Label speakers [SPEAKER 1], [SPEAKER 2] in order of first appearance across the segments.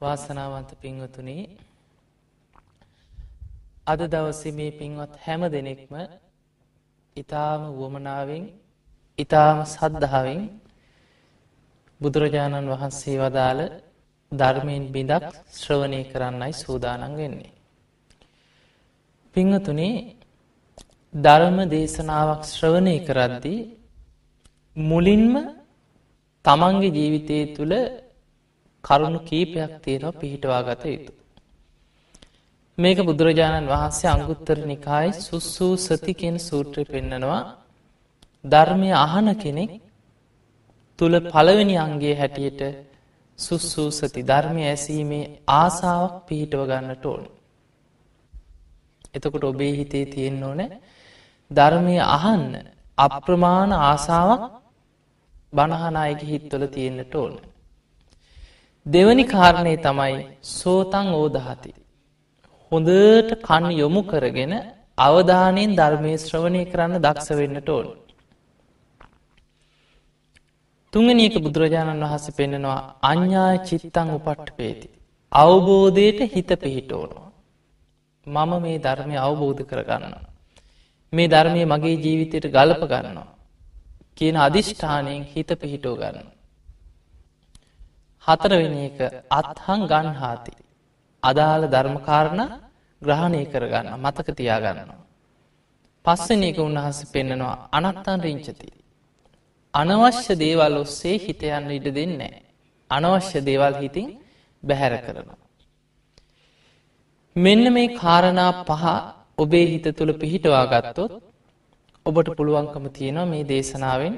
[SPEAKER 1] වාසනාවන්ත පින්වතුනේ අද දවසේ මේ පින්වත් හැම දෙනෙක්ම ඊ타ම වුවමනාවෙන් ඊ타ම සද්ධාවෙන් බුදුරජාණන් වහන්සේ වදාළ ධර්මයෙන් බිඳක් ශ්‍රවණය කරන්නයි සූදානම් වෙන්නේ. පින්වතුනේ ධර්ම දේශනාවක් ශ්‍රවණය කරද්දී මුලින්ම තමන්ගේ ජීවිතය තුළ කරුණු කීපයක් තියෙනවා පිහිටවා ගත යුතු. මේක බුදුරජාණන් වහන්සේ අංගුත්තර නිකායි සුස්සූ සති කියෙන සූත්‍රය පෙන්නනවා ධර්මය අහන කෙනෙක් තුළ පළවෙනි අන්ගේ හැටියට සුස්සූ සති ධර්මය ඇසීමේ ආසාාවක් පිහිටව ගන්නට ඕන. එතකොට ඔබේ හිතේ තියෙන්න ඕන ධර්මය අහන්න අප්‍රමාණ ආසාාවක් බණහනායක හිත්වල තියෙන්න්නට ඕන. දෙවනි කාරණය තමයි සෝතන් ඕදහති. හොඳට කන් යොමු කරගෙන අවධානයෙන් ධර්මය ශ්‍රවණය කරන්න දක්ෂ වෙන්නට ඕන. තුංගනියක බුදුරජාණන් වහස පෙන්නෙනවා අඥ්ඥා චිත්තං උපට්ට පේති. අවබෝධයට හිත පිහිට ඕනවා. මම මේ ධර්මය අවබෝධ කරගන්න. මේ ධර්මය මගේ ජීවිතයට ගලප ගන්නවා. කියන අධිෂ්ඨානයෙන් හිත පිහිටෝ ගන්න. හතරවෙනි එක අත්හං ගන්හාති. අදාළ ධර්මකාරණ ග්‍රහණය කරගන්න මතක තියාගන්නවා. පස්සන එක උන්වහස පෙන්නනවා අනත්තන් රිංචති. අනවශ්‍ය දේවල් ඔස්සේ හිතයන්න ඉඩ දෙන්නේ. අනවශ්‍ය දේවල් හිතින් බැහැර කරනවා. මෙන්න මේ කාරණා පහ ඔබේ හිත තුළ පිහිටවා ගත්තොත් ඔබට පුළුවන්කම තියෙනවා මේ දේශනාවෙන්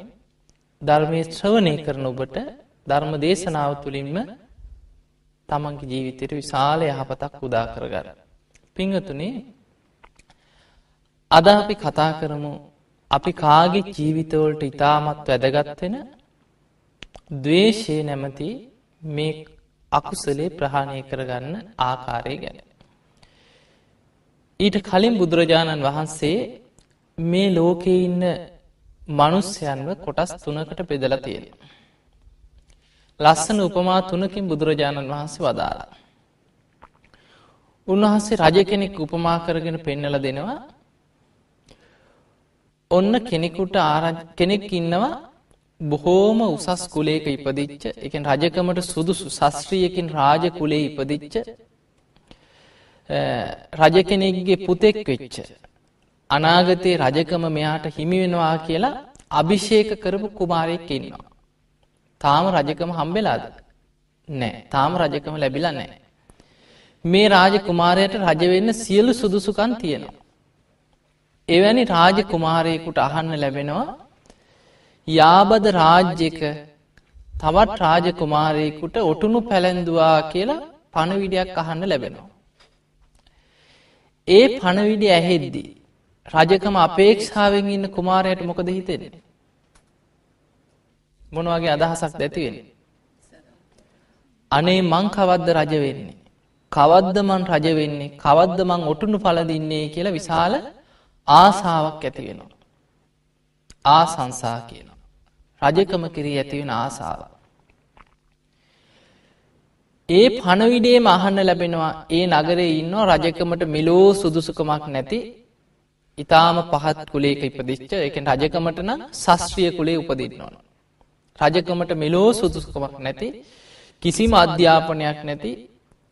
[SPEAKER 1] ධර්මය ශ්‍රවණය කරන ඔබට ධර්ම දේශනාව තුළින්ම තමන්ගේ ජීවිතයට විශාල යහපතක් උදා කරගර. පිංහතුනේ අද අපි කතා කරමු අපි කාගේ ජීවිතවලට ඉතාමත් වැදගත්වෙන දවේශය නැමති මේ අකුසලේ ප්‍රහාණය කරගන්න ආකාරය ගැන. ඊට කලින් බුදුරජාණන් වහන්සේ මේ ලෝකෙ ඉන්න මනුස්්‍යයන්ව කොටස් තුනකට පෙදල තියෙන. ලස්සන උපමා තුනකින් බුදුරජාණන් වහන්සේ වදාලා. උන්වහන්සේ රජ කෙනෙක් උපමා කරගෙන පෙන්නල දෙනවා ඔන්න කෙනෙකුට ආරජ කෙනෙක් ඉන්නවා බොහෝම උසස් කුලේක ඉපදිච්ච එක රජකමට සුදුසු ශස්ත්‍රියකින් රාජ කුලේ ඉපදිච්ච රජ කෙනෙක්ගේ පුතෙක් වෙච්ච අනාගතයේ රජකම මෙයාට හිමිවෙනවා කියලා අභිෂේක කරපු කුමාරයෙක් ඉන්නවා. තාම රජකම හම්බෙලාද නෑ තාම රජකම ලැබිලා නෑ. මේ රාජ කුමාරයට රජවෙන්න සියලු සුදුසුකන් තියෙනවා. එවැනි රාජ කුමාරයෙකුට අහන්න ලැබෙනවා යාබද රාජ්‍යක තවත් රාජ කුමාරයෙකුට ඔටුනු පැළැන්දවා කියලා පණවිඩයක් අහන්න ලැබෙනවා. ඒ පණවිඩි ඇහෙද්දී රජකම අපේක්ෂාවෙන් ඉන්න කුමාරයට මොකද හිතෙන්නේ. මොනවගේ අදහසක් දැතිවෙන. අනේ මං කවද්ද රජ වෙන්නේ. කවද්ද මන් රජ වෙන්නේ කවද්ද මං ඔටුනු පලදින්නේ කියලා විශාල ආසාාවක් ඇති වෙනවා. ආසංසා කියනවා. රජකම කිරී ඇතිවෙන ආසාාව. ඒ පණවිඩේ මහන්න ලැබෙනවා ඒ නගරේ ඉන්න රජකමට මිලෝ සුදුසුකමක් නැති ඉතාම පහත් කුලේක ඉපදිච්ච එක රජකමට නම් ශස්ත්‍රිය කුලේ උපදින්න ඕන. රජකමට මෙලෝ සුදුසුකමක් නැති කිසිම අධ්‍යාපනයක් නැති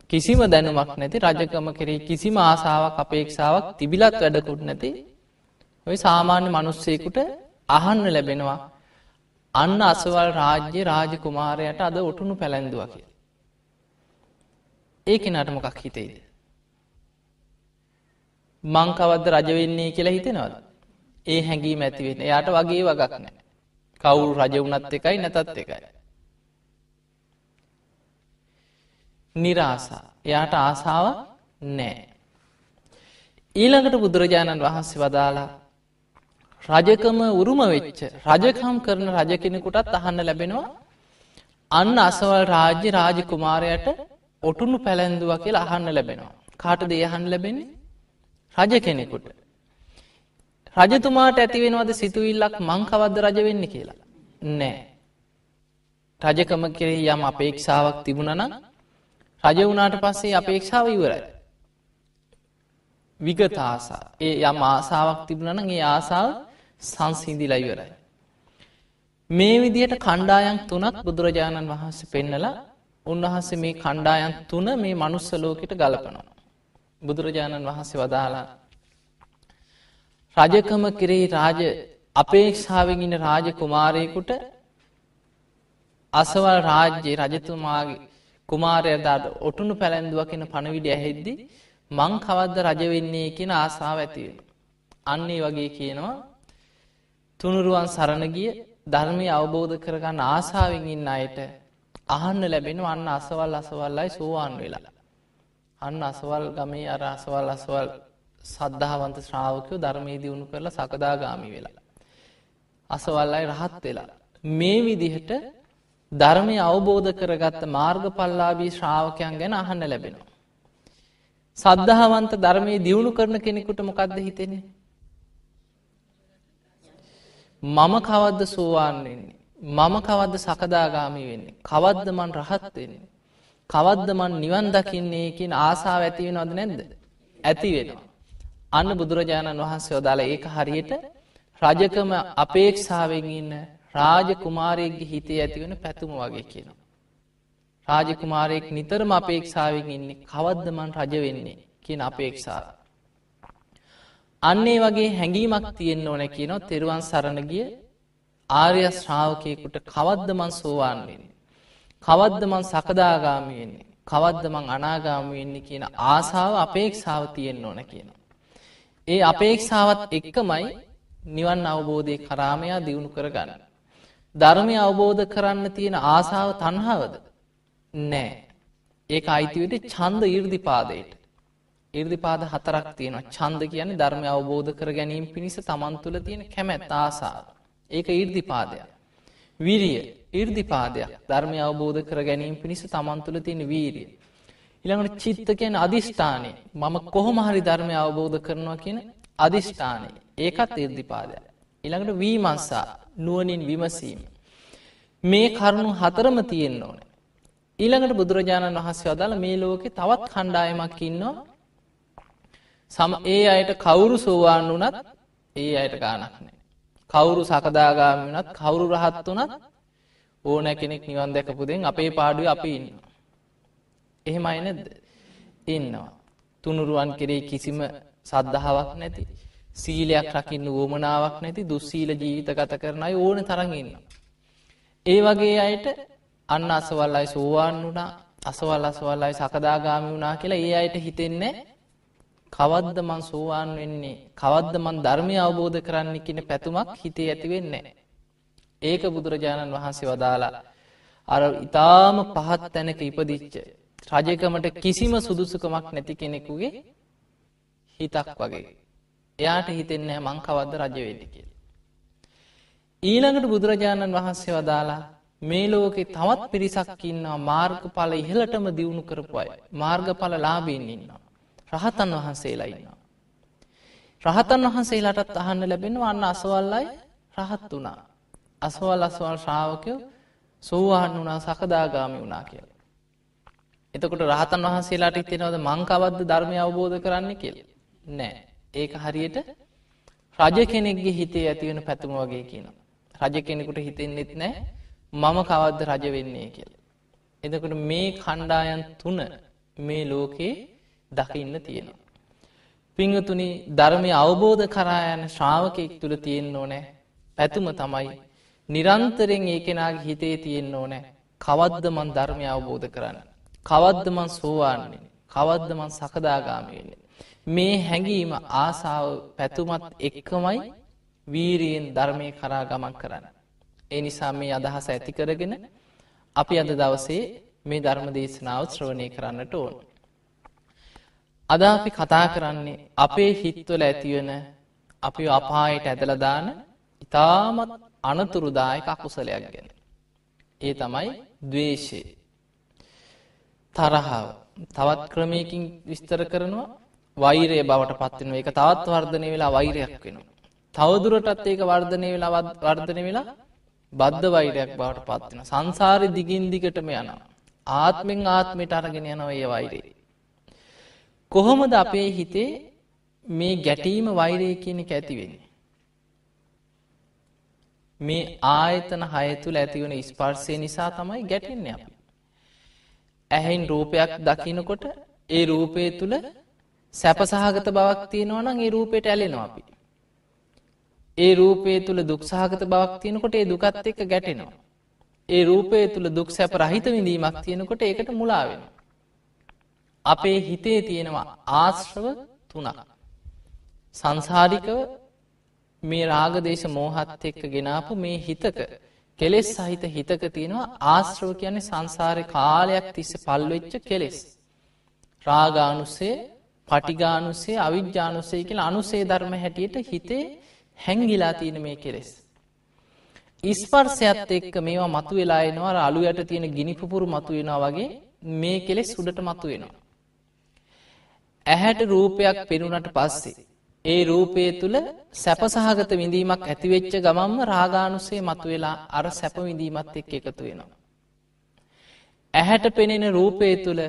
[SPEAKER 1] කිසිම දැනුමක් නැති රජකම කරේ කිසිම ආසාාවක් අපේක්ෂාවක් තිබිලත් වැඩකුට නැති ඔය සාමාන්‍ය මනුස්සයකුට අහන්න ලැබෙනවා අන්න අසවල් රාජ්‍ය රාජ කුමාරයට අද ඔටුනු පැළැන්දුව කිය. ඒක නටමොකක් හිතේද. මංකවද්ද රජවෙන්නේ කියලා හිතෙනවද. ඒ හැඟීම ඇතිවෙන යායට වගේ වගක් නෑ. කවුරු රජ වනත් එකයි නැතත් එකයි. නිරාසා එයාට ආසාාව නෑ. ඊළඟට බුදුරජාණන් වහන්සේ වදාලා රජකම උරුම වෙච්ච රජකම් කරන රජ කෙනෙකුටත් අහන්න ලැබෙනවා අන්න අසවල් රාජ්‍ය රාජ කුමාරයට ඔටුනු පැළැන්දුව කියලා අහන්න ලැබෙනවා. කාට දේහන් ලැබෙන්නේ රජ කෙනෙකුට. රජතුමාට ඇතිවෙනවද සිතුවිල්ලක් මංකවද්ද රජ වෙන්න කියලා. නෑ. රජකම කෙරෙහි යම් අපේක්ෂාවක් තිබුණන රජ වුණාට පස්සේ අපේක්ෂාව ඉවරයි. විගත ආසා. ඒ යම් ආසාවක් තිබුණා නම් ඒ ආසාව සංසිඳිලා ඉවරයි. මේ විදිහට කණ්ඩායම් තුනක් බුදුරජාණන් වහන්සේ පෙන්නලා උන්වහන්සේ මේ කණ්ඩායම් තුන මේ මනුස්ස ලෝකෙට ගලපනවා. බුදුරජාණන් වහන්සේ වදාලා රජකම කෙරෙහි රාජ අපේක්ෂාවෙන් ඉන්න රාජ කුමාරයෙකුට අසවල් රාජ්‍යයේ රජතුමාගේ කුමාරය දඩ ඔටුනු පැළැන්දුව කියෙන පණවිඩ ඇහෙද්දි මං කවද්ද රජ වෙන්නේ කියන ආසාාව ඇතිවෙන. අන්නේ වගේ කියනවා තුනුරුවන් සරණ ගිය ධර්මය අවබෝධ කරගන්න ආසාාවෙන් ඉන්න අයට අහන්න ලැබෙන අන්න අසවල් අසවල්ලයි සෝවාන් වෙලා. අන්න අසවල් ගමේ අර අසවල් අසවල් සද්ධාවන්ත ශ්‍රාවකයෝ ධර්මයේ දියුණු කරලා සකදාගාමි වෙලා. අසවල්ලයි රහත් වෙලා. මේ විදිහට ධර්මය අවබෝධ කරගත්ත මාර්ග පල්ලාබී ශ්‍රාවකයන් ගැන අහන්න ලැබෙනවා. සද්ධාවන්ත ධර්මය දියුණු කරන කෙනෙකුට මොකක්ද හිතෙන්නේ. මම කවද්ද සෝවාන් වෙන්නේ. මම කවද්ද සකදාගාමි වෙන්නේ. කවද්ද මන් රහත් වෙන්නේ. කවද්ද මන් නිවන් දකින්නේ කියන ආසාාව ඇති වෙනවද නැද්ද. ඇති වෙනවා. අන්න බුදුරජාණන් වහන්සේ යොදාල ඒක හරියට රජකම අපේක්ෂාවෙන් ඉන්න රාජ කුමාරයෙක්ගේ හිතේ ඇතිවෙන පැතුම වගේ කියනවා. රාජකුමාරයෙක් නිතරම අපේක්ෂාවෙන් ඉන්නේ කවද්දමන් රජ වෙන්නේ කියන අපේක්ෂාව. අන්නේ වගේ හැඟීමක් තියෙන්න්න ඕන කියනො තෙරුවන් සරණගිය ආර්ය ශ්‍රාවකයකුට කවද්දමන් සෝවාන්වෙන්නේ. කවද්දමන් සකදාගාමියෙන්නේ කවද්දමං අනාගාමවෙන්නේ කියන ආසාාව අපේක්ෂාව තියෙන්න්න ඕන කියනවා. ඒ අපේක්ෂාවත් එක්කමයි නිවන් අවබෝධය කරාමයා දියුණු කරගන්න. ධර්මය අවබෝධ කරන්න තියෙන ආසාාව තන්හාවද නෑ. ඒක අයිතිවට චන්ද ඉර්දිපාදයට ඉර්දිපාද හතරක් තියෙනවා. චන්ද කියන ධර්මය අවබෝධ කර ගැනීම පිණිස තමන් තුළ තියෙන කැමැත් ආසාාව ඒක ඉර්දිපාදයක් විරිය ඉර්දිපාදයක් ධර්මය අවබෝධ කර ගැනීම පිණිස තමන් තුළ තියෙන වීරිය. ඉළඟට චිත්ත කියන අධිෂ්ඨානය මම කොහොමහරි ධර්මය අවබෝධ කරනවා කියන අධිෂ්ඨානය ඒකත් ඉර්දිපාදයක් ඉළඟට වීමන්සා නුවනින් විමසීම. මේ කරුණු හතරම තියෙන්න්න ඕන. ඊළඟට බුදුරජාණන් වහන්සේ අදාළ මේ ලෝකෙ තවත් කණ්ඩායමක් ඉන්නවා. සම ඒ අයට කවුරු සෝවාන් වනත් ඒ අයට ගානක් නෑ. කවුරු සකදාගාම වනත් කවුරු රහත් වනත් ඕන කෙනෙක් නිවන් දැකපුදෙන් අපේ පාඩුව අපි ඉන්න. එහෙම අයනෙද ඉන්නවා. තුනුරුවන් කෙරේ කිසිම සද්ධාවක් නැති සීලයක් රකින්න වුවමනාවක් නැති දුස්සීල ජීවිත ගත කරනයි ඕන තරඟන්න. ඒ වගේ අයට අන්න අසවල්ලයි සෝවාන් වුණා අසවල් අසවල්ලයි සකදාගාමි වුණා කියලා ඒ අයට හිතෙන්නේ කවද්ද මං සෝවාන් වෙන්නේ කවද්ද මන් ධර්මය අවබෝධ කරන්න කියන පැතුමක් හිතේ ඇති වෙන්නේ. ඒක බුදුරජාණන් වහන්සේ වදාලා අර ඉතාම පහත් තැනක ඉපදිච්ච රජකමට කිසිම සුදුසුකමක් නැති කෙනෙකුගේ හිතක් වගේ. එයාට හිතෙන්නේ මං කවද්ද රජවෙඩි කියල. ඊළඟට බුදුරජාණන් වහන්සේ වදාලා මේ ලෝකෙ තවත් පිරිසක් ඉන්නවා මාර්ගඵල ඉහලටම දියුණු කරපුයි මාර්ගඵල ලාබීන් ඉන්නවා. රහතන් වහන්සේලා ඉන්නවා. රහතන් වහන්සේලාටත් අහන්න ලැබෙන වන්න අසවල්ලයි රහත් වනා. අසවල් අසවල් ශ්‍රාවකයෝ සෝවාහන් වනා සකදාගාමි වනා කියල. එතකොට රහතන් වහන්සේලාට ඉතිෙනවද මංකවද්ද ධර්මය අවබෝධ කරන්න කියල. නෑ ඒක හරියට රජ කෙනෙක්ගේ හිතේ ඇතිවෙන පැතුම වගේ කියන. රජ කෙනෙකුට හිතෙන්නෙත් නෑ මම කවද්ද රජ වෙන්නේ කියල. එදකට මේ කණ්ඩායන් තුන මේ ලෝකයේ දකින්න තියෙනවා. පිංහතුනි ධර්මය අවබෝධ කරායන ශ්‍රාවකෙක් තුළ තියෙන්න්න ඕනෑ පැතුම තමයි නිරන්තරෙන් ඒ කෙනගේ හිතේ තියෙන්න්න ඕනෑ කවද්ද මන් ධර්මය අවබෝධ කරන්න. කවද්ද මන් සෝවාන්නේ කවද්ද මන් සකදාගාමයන්නේ. මේ හැඟීම ආසාාව පැතුමත් එක්කමයි වීරයෙන් ධර්මය කරා ගමන් කරන්න. ඒ නිසා මේ අදහස ඇති කරගෙන අපි අද දවසේ මේ ධර්ම දේශනාව ශ්‍රවණය කරන්නට ඕන. අද අපි කතා කරන්නේ අපේ හිත්වල ඇතිවන අපි අපායට ඇදලදාන ඉතාමත් අනතුරුදායක අකුසලයක් ගැන. ඒ තමයි දවේශය. තරහාව තවත් ක්‍රමයකින් විස්තර කරනවා වෛරය බවට පත්වෙන එක තවත් වර්ධනය වෙලා වෛරයක් වෙනවා. තවදුරටත් ඒක වර්ධනය වෙලා වර්ධනය වෙලා බද්ධ වෛරයක් බවට පත්වෙන සංසාරය දිගින් දිගටම යනවා. ආත්මෙන් ආත්මයට අරගෙන යනවා ඒ වෛරේ. කොහොමද අපේ හිතේ මේ ගැටීම වෛරය කියන එක ඇති වෙන්නේ? මේ ආයතන හය තුල ඇතිවන ස්පර්ශය නිසා තමයි ගැටෙන්නේ අපි. ඇහෙන් රූපයක් දකිනකොට ඒ රූපය තුල සැපසහගත බවක් තියෙනවා නම් ඒ රූපයට ඇලෙනවා අපි. ඒ රූපය තුල දුක්සහගත බවක් තියෙනකොට ඒ දුකත් එක්ක ගැටෙනවා. ඒ රූපය තුල දුක් සැප රහිත විඳීමක් තියෙනකොට ඒකට මුලා වෙනවා. අපේ හිතේ තියෙනවා ආශ්‍රව තුනක්. සංසාරිකව මේ රාගදේශ මෝහත් එක්ක ගෙනාපු මේ හිතක කෙලෙස් සහිත හිතක තියෙනවා ආශ්‍රව කියන්නේ සංසාරය කාලයක් තිස්ස පල්වෙච්ච කෙලෙස්. රාගානුසේ පටිගානුසේ අවිද්‍යානුසේ කියලා අනුසේ ධර්ම හැටියට හිතේ හැංගිලා තියෙන මේ කෙලෙස්. ඉස්පර්සයත් එක්ක මේවා මතු වෙලා එනවා අලු යට තියෙන ගිනි පුපුරු මතු වෙනවා වගේ මේ කෙලෙස් උඩට මතු වෙනවා. ඇහැට රූපයක් පෙනුනට පස්සේ ඒ රූපය තුළ සැපසහගත විඳීමක් ඇතිවෙච්ච ගමම්ම රාගානුසේ මතුවෙලා අර සැප විඳීමත් එක් එකතු වෙනවා. ඇහැට පෙනෙන රූපය තුළ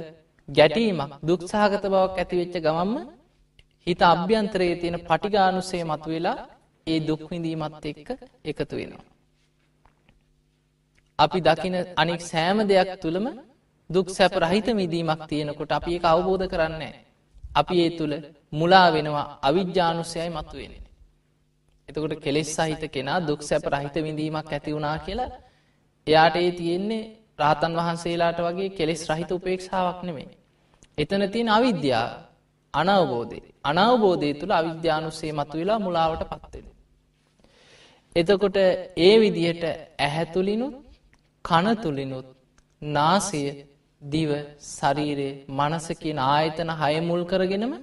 [SPEAKER 1] ගැටීමක් දුක්සාහගත බවක් ඇතිවෙච්ච ගමම්ම හිත අභ්‍යන්තරයේ තියෙන පටිගානුසේ මතුවෙලා ඒ දුක්විඳීමත් එක්ක එකතු වෙනවා. අපි දකින අනික් සෑම දෙයක් තුළම දුක් සැප රහිත විදීමක් තියෙනකොට අපි එක අවබෝධ කරන්නේ. අපි ඒ තුළ මුලා වෙනවා අවිද්‍යානුසයයි මතුවෙන. එතකොට කෙලෙස් සහිත කෙනා දුක් සැප රහිත විඳීමක් ඇති වුණා කියලා එයාට ඒ තියෙන්නේ රාතන් වහන්සේලාට වගේ කෙලෙස් රහිත උපේක්ෂාවක් නෙමේ. එතන තියෙන අවිද්‍යාව අනවබෝධය අනවබෝධය තුළ අවිද්‍යානුසේ මතු වෙලා මුලාවට පත්වෙන. එතකොට ඒ විදිහට ඇහැතුලිනුත් කනතුලිනුත් නාසය දිව ශරීරයේ මනස කියන ආයතන හය මුල් කරගෙනම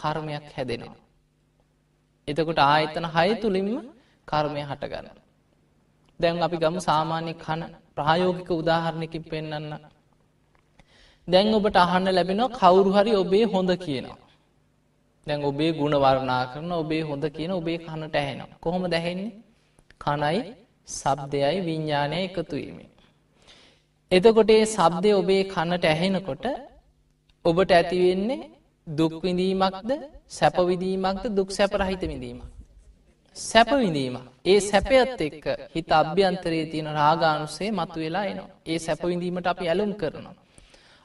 [SPEAKER 1] කර්මයක් හැදෙනවා. එතකොට ආයතන හය තුළින්ම කර්මය හටගන්න. දැන් අපි ගම සාමාන්‍ය කන ප්‍රායෝගික උදාහරණකින් පෙන්න්න. දැන් ඔබට අහන්න ලැබෙනවා කවුරු හරි ඔබේ හොඳ කියනවා. දැන් ඔබේ ගුණ වර්ණා කරන ඔබේ හොඳ කියන ඔබේ කනට ඇහෙනවා. කොහොම දැහෙන්නේ? කනයි සබ්දයයි විඤ්ඥානය එකතුවීමේ. එතකොට ඒ සබ්දය ඔබේ කන්නට ඇහෙනකොට ඔබට ඇතිවෙන්නේ දුක්විඳීමක්ද සැපවිදීමක්ද දුක් සැපරහිත විඳීම. සැපවිඳීම. ඒ සැපයත් එක්ක හිත අභ්‍යන්තරයේ තියෙන රාගානුසේ මතු වෙලා එනවා. ඒ සැපවිඳීමට අපි ඇලුම් කරනවා.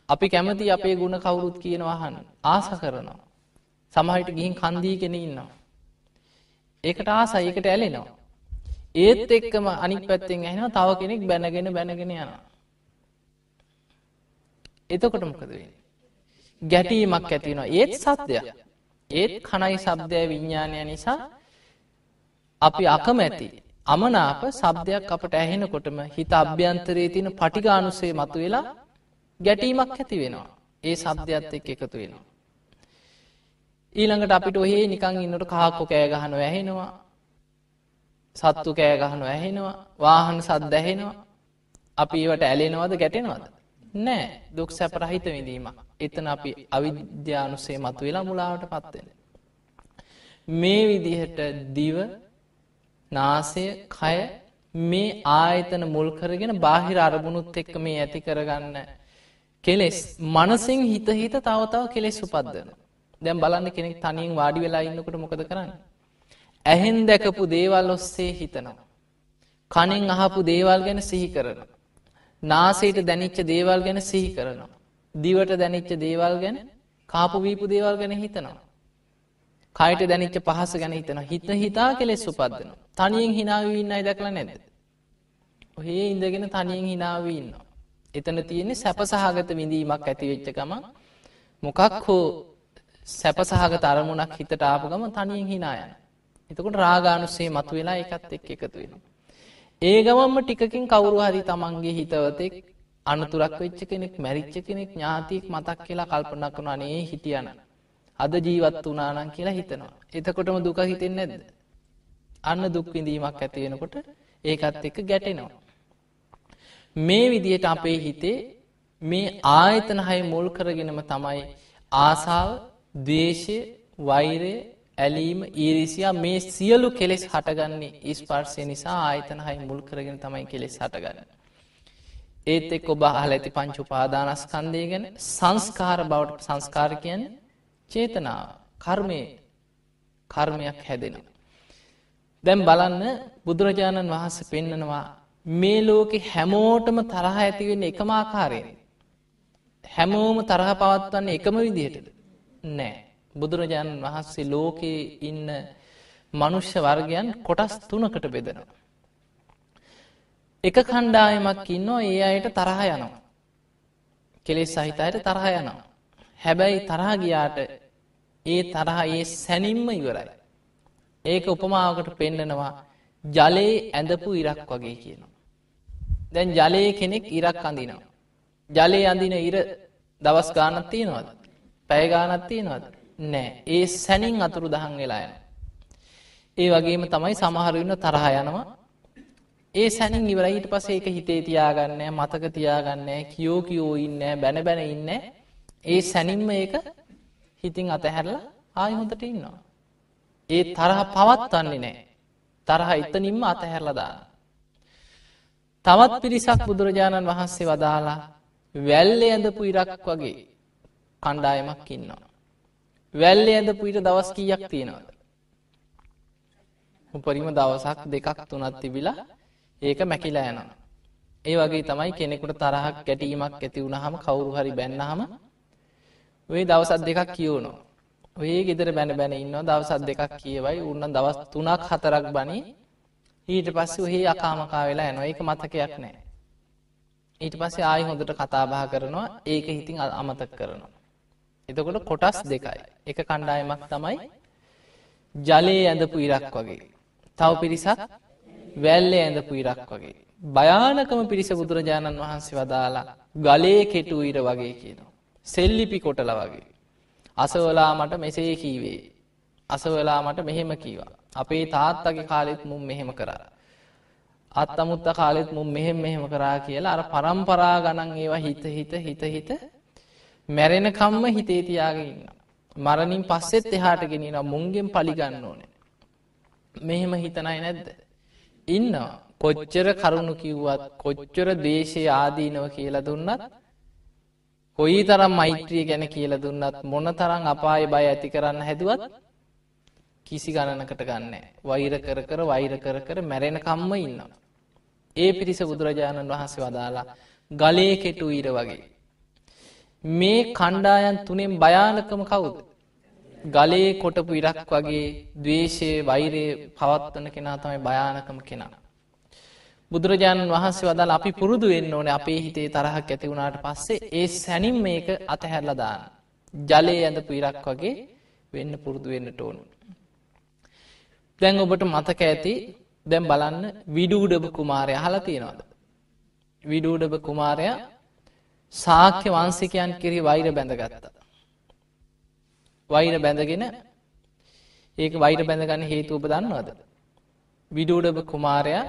[SPEAKER 1] අපි කැමති අපේ ගුණ කවුරුත් කියනවාහන් ආස කරනවා. සමහිට ගිහින් කන්දීගෙන ඉන්නවා. ඒකට ආසයි ඒකට ඇලෙනවා. ඒත් එක්කම අනික් පැත්තෙන් ඇහෙනවා තව කෙනෙක් බැනගෙන බැනගෙන යනවා. එතකොට මොකද වෙන්නේ? ගැටීමක් ඇති වෙනවා. ඒත් සත්‍යයක්. ඒත් කණයි ශබ්දය විඥානය නිසා අපි අකමැති අමනාප ශබ්දයක් අපට ඇහෙනකොටම හිත අභ්‍යන්තරයේ තියෙන පටිඝානුසය මතුවෙලා ගැටීමක් ඇති වෙනවා. ඒ ශබ්දයත් එක්ක එකතු වෙනවා. ඊළඟට අපිට ඔහේ නිකන් ඉන්නකොට කහක්කො කෑ ගහනවා ඇහෙනවා. සත්තු කෑ ගහනවා ඇහෙනවා. වාහන සද්ද ඇහෙනවා. අපි ඒවට ඇලෙනවද ගැටෙනවද? නෑ දුක් සැපරහිත විඳීම. එතන අපි අවිද්‍යානුසේ මතු වෙලා මුලාවට පත්වෙන. මේ විදිහට දිව නාසය කය මේ ආයතන මුල් කරගෙන බාහිර අරමුණුත් එක්ක මේ ඇති කරගන්න කෙලෙස් මනසින් හිත හිත තවතාව කෙලෙස් උපද්දන. දැම් බලන්න කෙනෙක් තනින් වාඩි වෙලා ඉන්නකට මොකද කරන්න. ඇහෙන් දැකපු දේවල් ඔස්සේ හිතනවා. කනින් අහපු දේවල් ගැන සිහි කරනවා. නාසයට දැනිච්ච දේවල් ගැන සිහි කරනවා. දිවට දැනිච්ච දේවල් ගැන කාපු වීපු දේවල් ගැන හිතනවා. කයිට දැනිච්ච පහස ගැන හිතන හිත හිතා කෙලෙස් උපදදන. තනියෙන් හිනාවීන්නයි දැකල නැද. ඔහේ ඉඳගෙන තනියෙන් හිනාවීන්න. එතන තියෙන්නේ සැපසහගත විඳීමක් ඇතිවෙච්ච ගම මොකක් හෝ සැපසහගත අරමුණක් හිතට ආපු ගම තනියෙන් හිනායන. එතකොට රාගානුසේ මතු වෙලා එකත් එක් එකතු වෙනවා. ඒ ගමම්ම ටිකකින් කවුරු හරි තමන්ගේ හිතවතෙක් අනතුරක් වෙච්ච කෙනෙක් මැරිච්ච කෙනෙක් ඥාතියෙක් මතක් කියලා කල්පනා කරන අනේ හිටියන අද ජීවත් වනානන් කියලා හිතනවා. එතකොටම දුක හිතෙන් නැද්ද. අන්න දුක් විඳීමක් ඇතිවෙනකොට ඒකත් එක්ක ගැටෙනවා. මේ විදියට අපේ හිතේ මේ ආයතන හය මුල් කරගෙනම තමයි ආසාාව දේශය වෛරය ඇලීම ඊරිසියා මේ සියලු කෙලෙස් හටගන්නේ ස්පර්ශය නිසා ආයතන හයි මුල් කරගෙන තමයි කෙලෙස් හටගන්න. ඒත් එක් ඔබ අහල ඇති පංච උපාදානස්කන්දය ගැන සංස්කාර බවට සංස්කාර කියන්න චේතනාව කර්මය කර්මයක් හැදෙනවා. දැම් බලන්න බුදුරජාණන් වහන්ස පෙන්නනවා මේ ලෝකෙ හැමෝටම තරහ ඇතිවෙන්න එකමාකාරයෙන්. හැමෝම තරහ පවත්වන්නේ එකම විදිහටද. නෑ. බුදුරජාණන් වහන්සේ ලෝකයේ ඉන්න මනුෂ්‍ය වර්ගයන් කොටස් තුනකට බෙදෙනවා. එක කණ්ඩායමක් ඉන්නවා ඒ අයට තරහ යනවා. කෙලෙස් සහිතයට තරහ යනවා. හැබැයි තරහ ගියාට ඒ තරහ ඒ සැනින්ම ඉවරයි. ඒක උපමාවකට පෙන්නනවා ජලයේ ඇඳපු ඉරක් වගේ කියනවා. දැන් ජලයේ කෙනෙක් ඉරක් අඳිනවා. ජලයේ අඳින ඉර දවස් ගානත් තියෙනවද. පැය ගානත් තියෙනවද. නෑ ඒ සැනින් අතුරු දහන් වෙලා යන. ඒ වගේම තමයි සමහරන්න තරහ යනවා ඒ සැනින් ඉවරයි ඊට පස්සේ ඒක හිතේ තියාගන්න මතක තියාගන්න කියෝ කියෝ ඉන්න බැන බැන ඉන්න ඒ සැනින්ම ඒක හිතින් අතහැරලා ආය හොඳට ඉන්නවා. ඒ තරහ පවත්වන්නේ නෑ. තරහ එතනින්ම අතහැරලා දාන. තවත් පිරිසක් බුදුරජාණන් වහන්සේ වදාලා වැල්ලේ ඇඳපු ඉරක් වගේ කණ්ඩායමක් ඉන්නවා. වැල්ලේ ඇඳපු ඉර දවස් කීයක් තියෙනවද? උපරිම දවසක් දෙකක් තුනක් තිබිලා ඒක මැකිලා යනවා. ඒ වගේ තමයි කෙනෙකුට තරහක් ගැටීමක් ඇති වුණහම කවුරු හරි බැන්නහම ඔය දවසත් දෙකක් කියවනවා. ඔය ගෙදර බැන බැන ඉන්නවා දවසත් දෙකක් කියවයි උන්න දවස් තුනක් හතරක් බනි ඊට පස්සේ ඔහේ අකාමකා වෙලා යනවා ඒක මතකයක් නෑ. ඊට පස්සේ ආයි හොඳට කතාබහ කරනවා ඒක හිතින් අමතක් කරනවා. එතකොට කොටස් දෙකයි. එක කණ්ඩායමක් තමයි ජලයේ ඇඳපු ඉරක් වගේ. තව පිරිසක් වැල්ලේ ඇඳපු ඉරක් වගේ. භයානකම පිරිස බුදුරජාණන් වහන්සේ වදාලා ගලේ කෙටු ඉර වගේ කියනවා. සෙල්ලිපි කොටල වගේ. අසවලා මට මෙසේ කීවේ. අසවලා මට මෙහෙම කීවා. අපේ තාත්තගේ කාලෙත් මුම් මෙහෙම කරා. අත් අමුත්ත කාලෙත් මුම් මෙහෙම මෙහෙම කරා කියලා අර පරම්පරා ගණන් ඒවා හිත හිත හිත හිත මැරෙනකම්ම හිතේ තියාගෙන ඉන්න. මරණින් පස්සෙත් එහාට ගෙනියන මුන්ගෙන් පලිගන්න ඕනේ. මෙහෙම හිතනයි නැද්ද? ඉන්නවා. කොච්චර කරුණු කිව්වත් කොච්චර දේශය ආදීනව කියලා දුන්නත් කොයි තරම් මෛත්‍රිය ගැන කියල දුන්නත් මොන තරම් අපාය බය ඇති කරන්න හැදුවත් කිසි ගණනකට ගන්න වෛර කර කර වෛර කර කර මැරෙන කම්ම ඉන්නවා. ඒ පිරිස බුදුරජාණන් වහන්සේ වදාලා ගලේ කෙටු ඊර වගේ. මේ කණ්ඩායන් තුනෙන් භයානකම කවුද. ගලේ කොටපු ඉරක් වගේ දවේශය වෛරය පවත්වන කෙනා තමයි භයානකම කෙනා. බුදුරජාණන් වහන්සේ වදාල අපි පුරුදු වෙන්න ඕන අපේ හිතේ තරහක් ඇති වුණාට පස්සේ ඒ සැනින් මේක අතහැරලදාන. ජලය ඇඳපු ඉරක් වගේ වෙන්න පුරුදු වෙන්නට ඕනු. දැන් ඔබට මතක ඇති දැම් බලන්න විඩූඩබ කුමාරය හලා තියෙනවාද. විඩූඩබ කුමාරය සාක්‍ය වන්සිකයන් කිරි වෛර බැඳගත්තා. වෛර බැඳගෙන ඒක වෛර බැඳගන්න හේතු ඔබ දන්නවද. විඩූඩබ කුමාරයා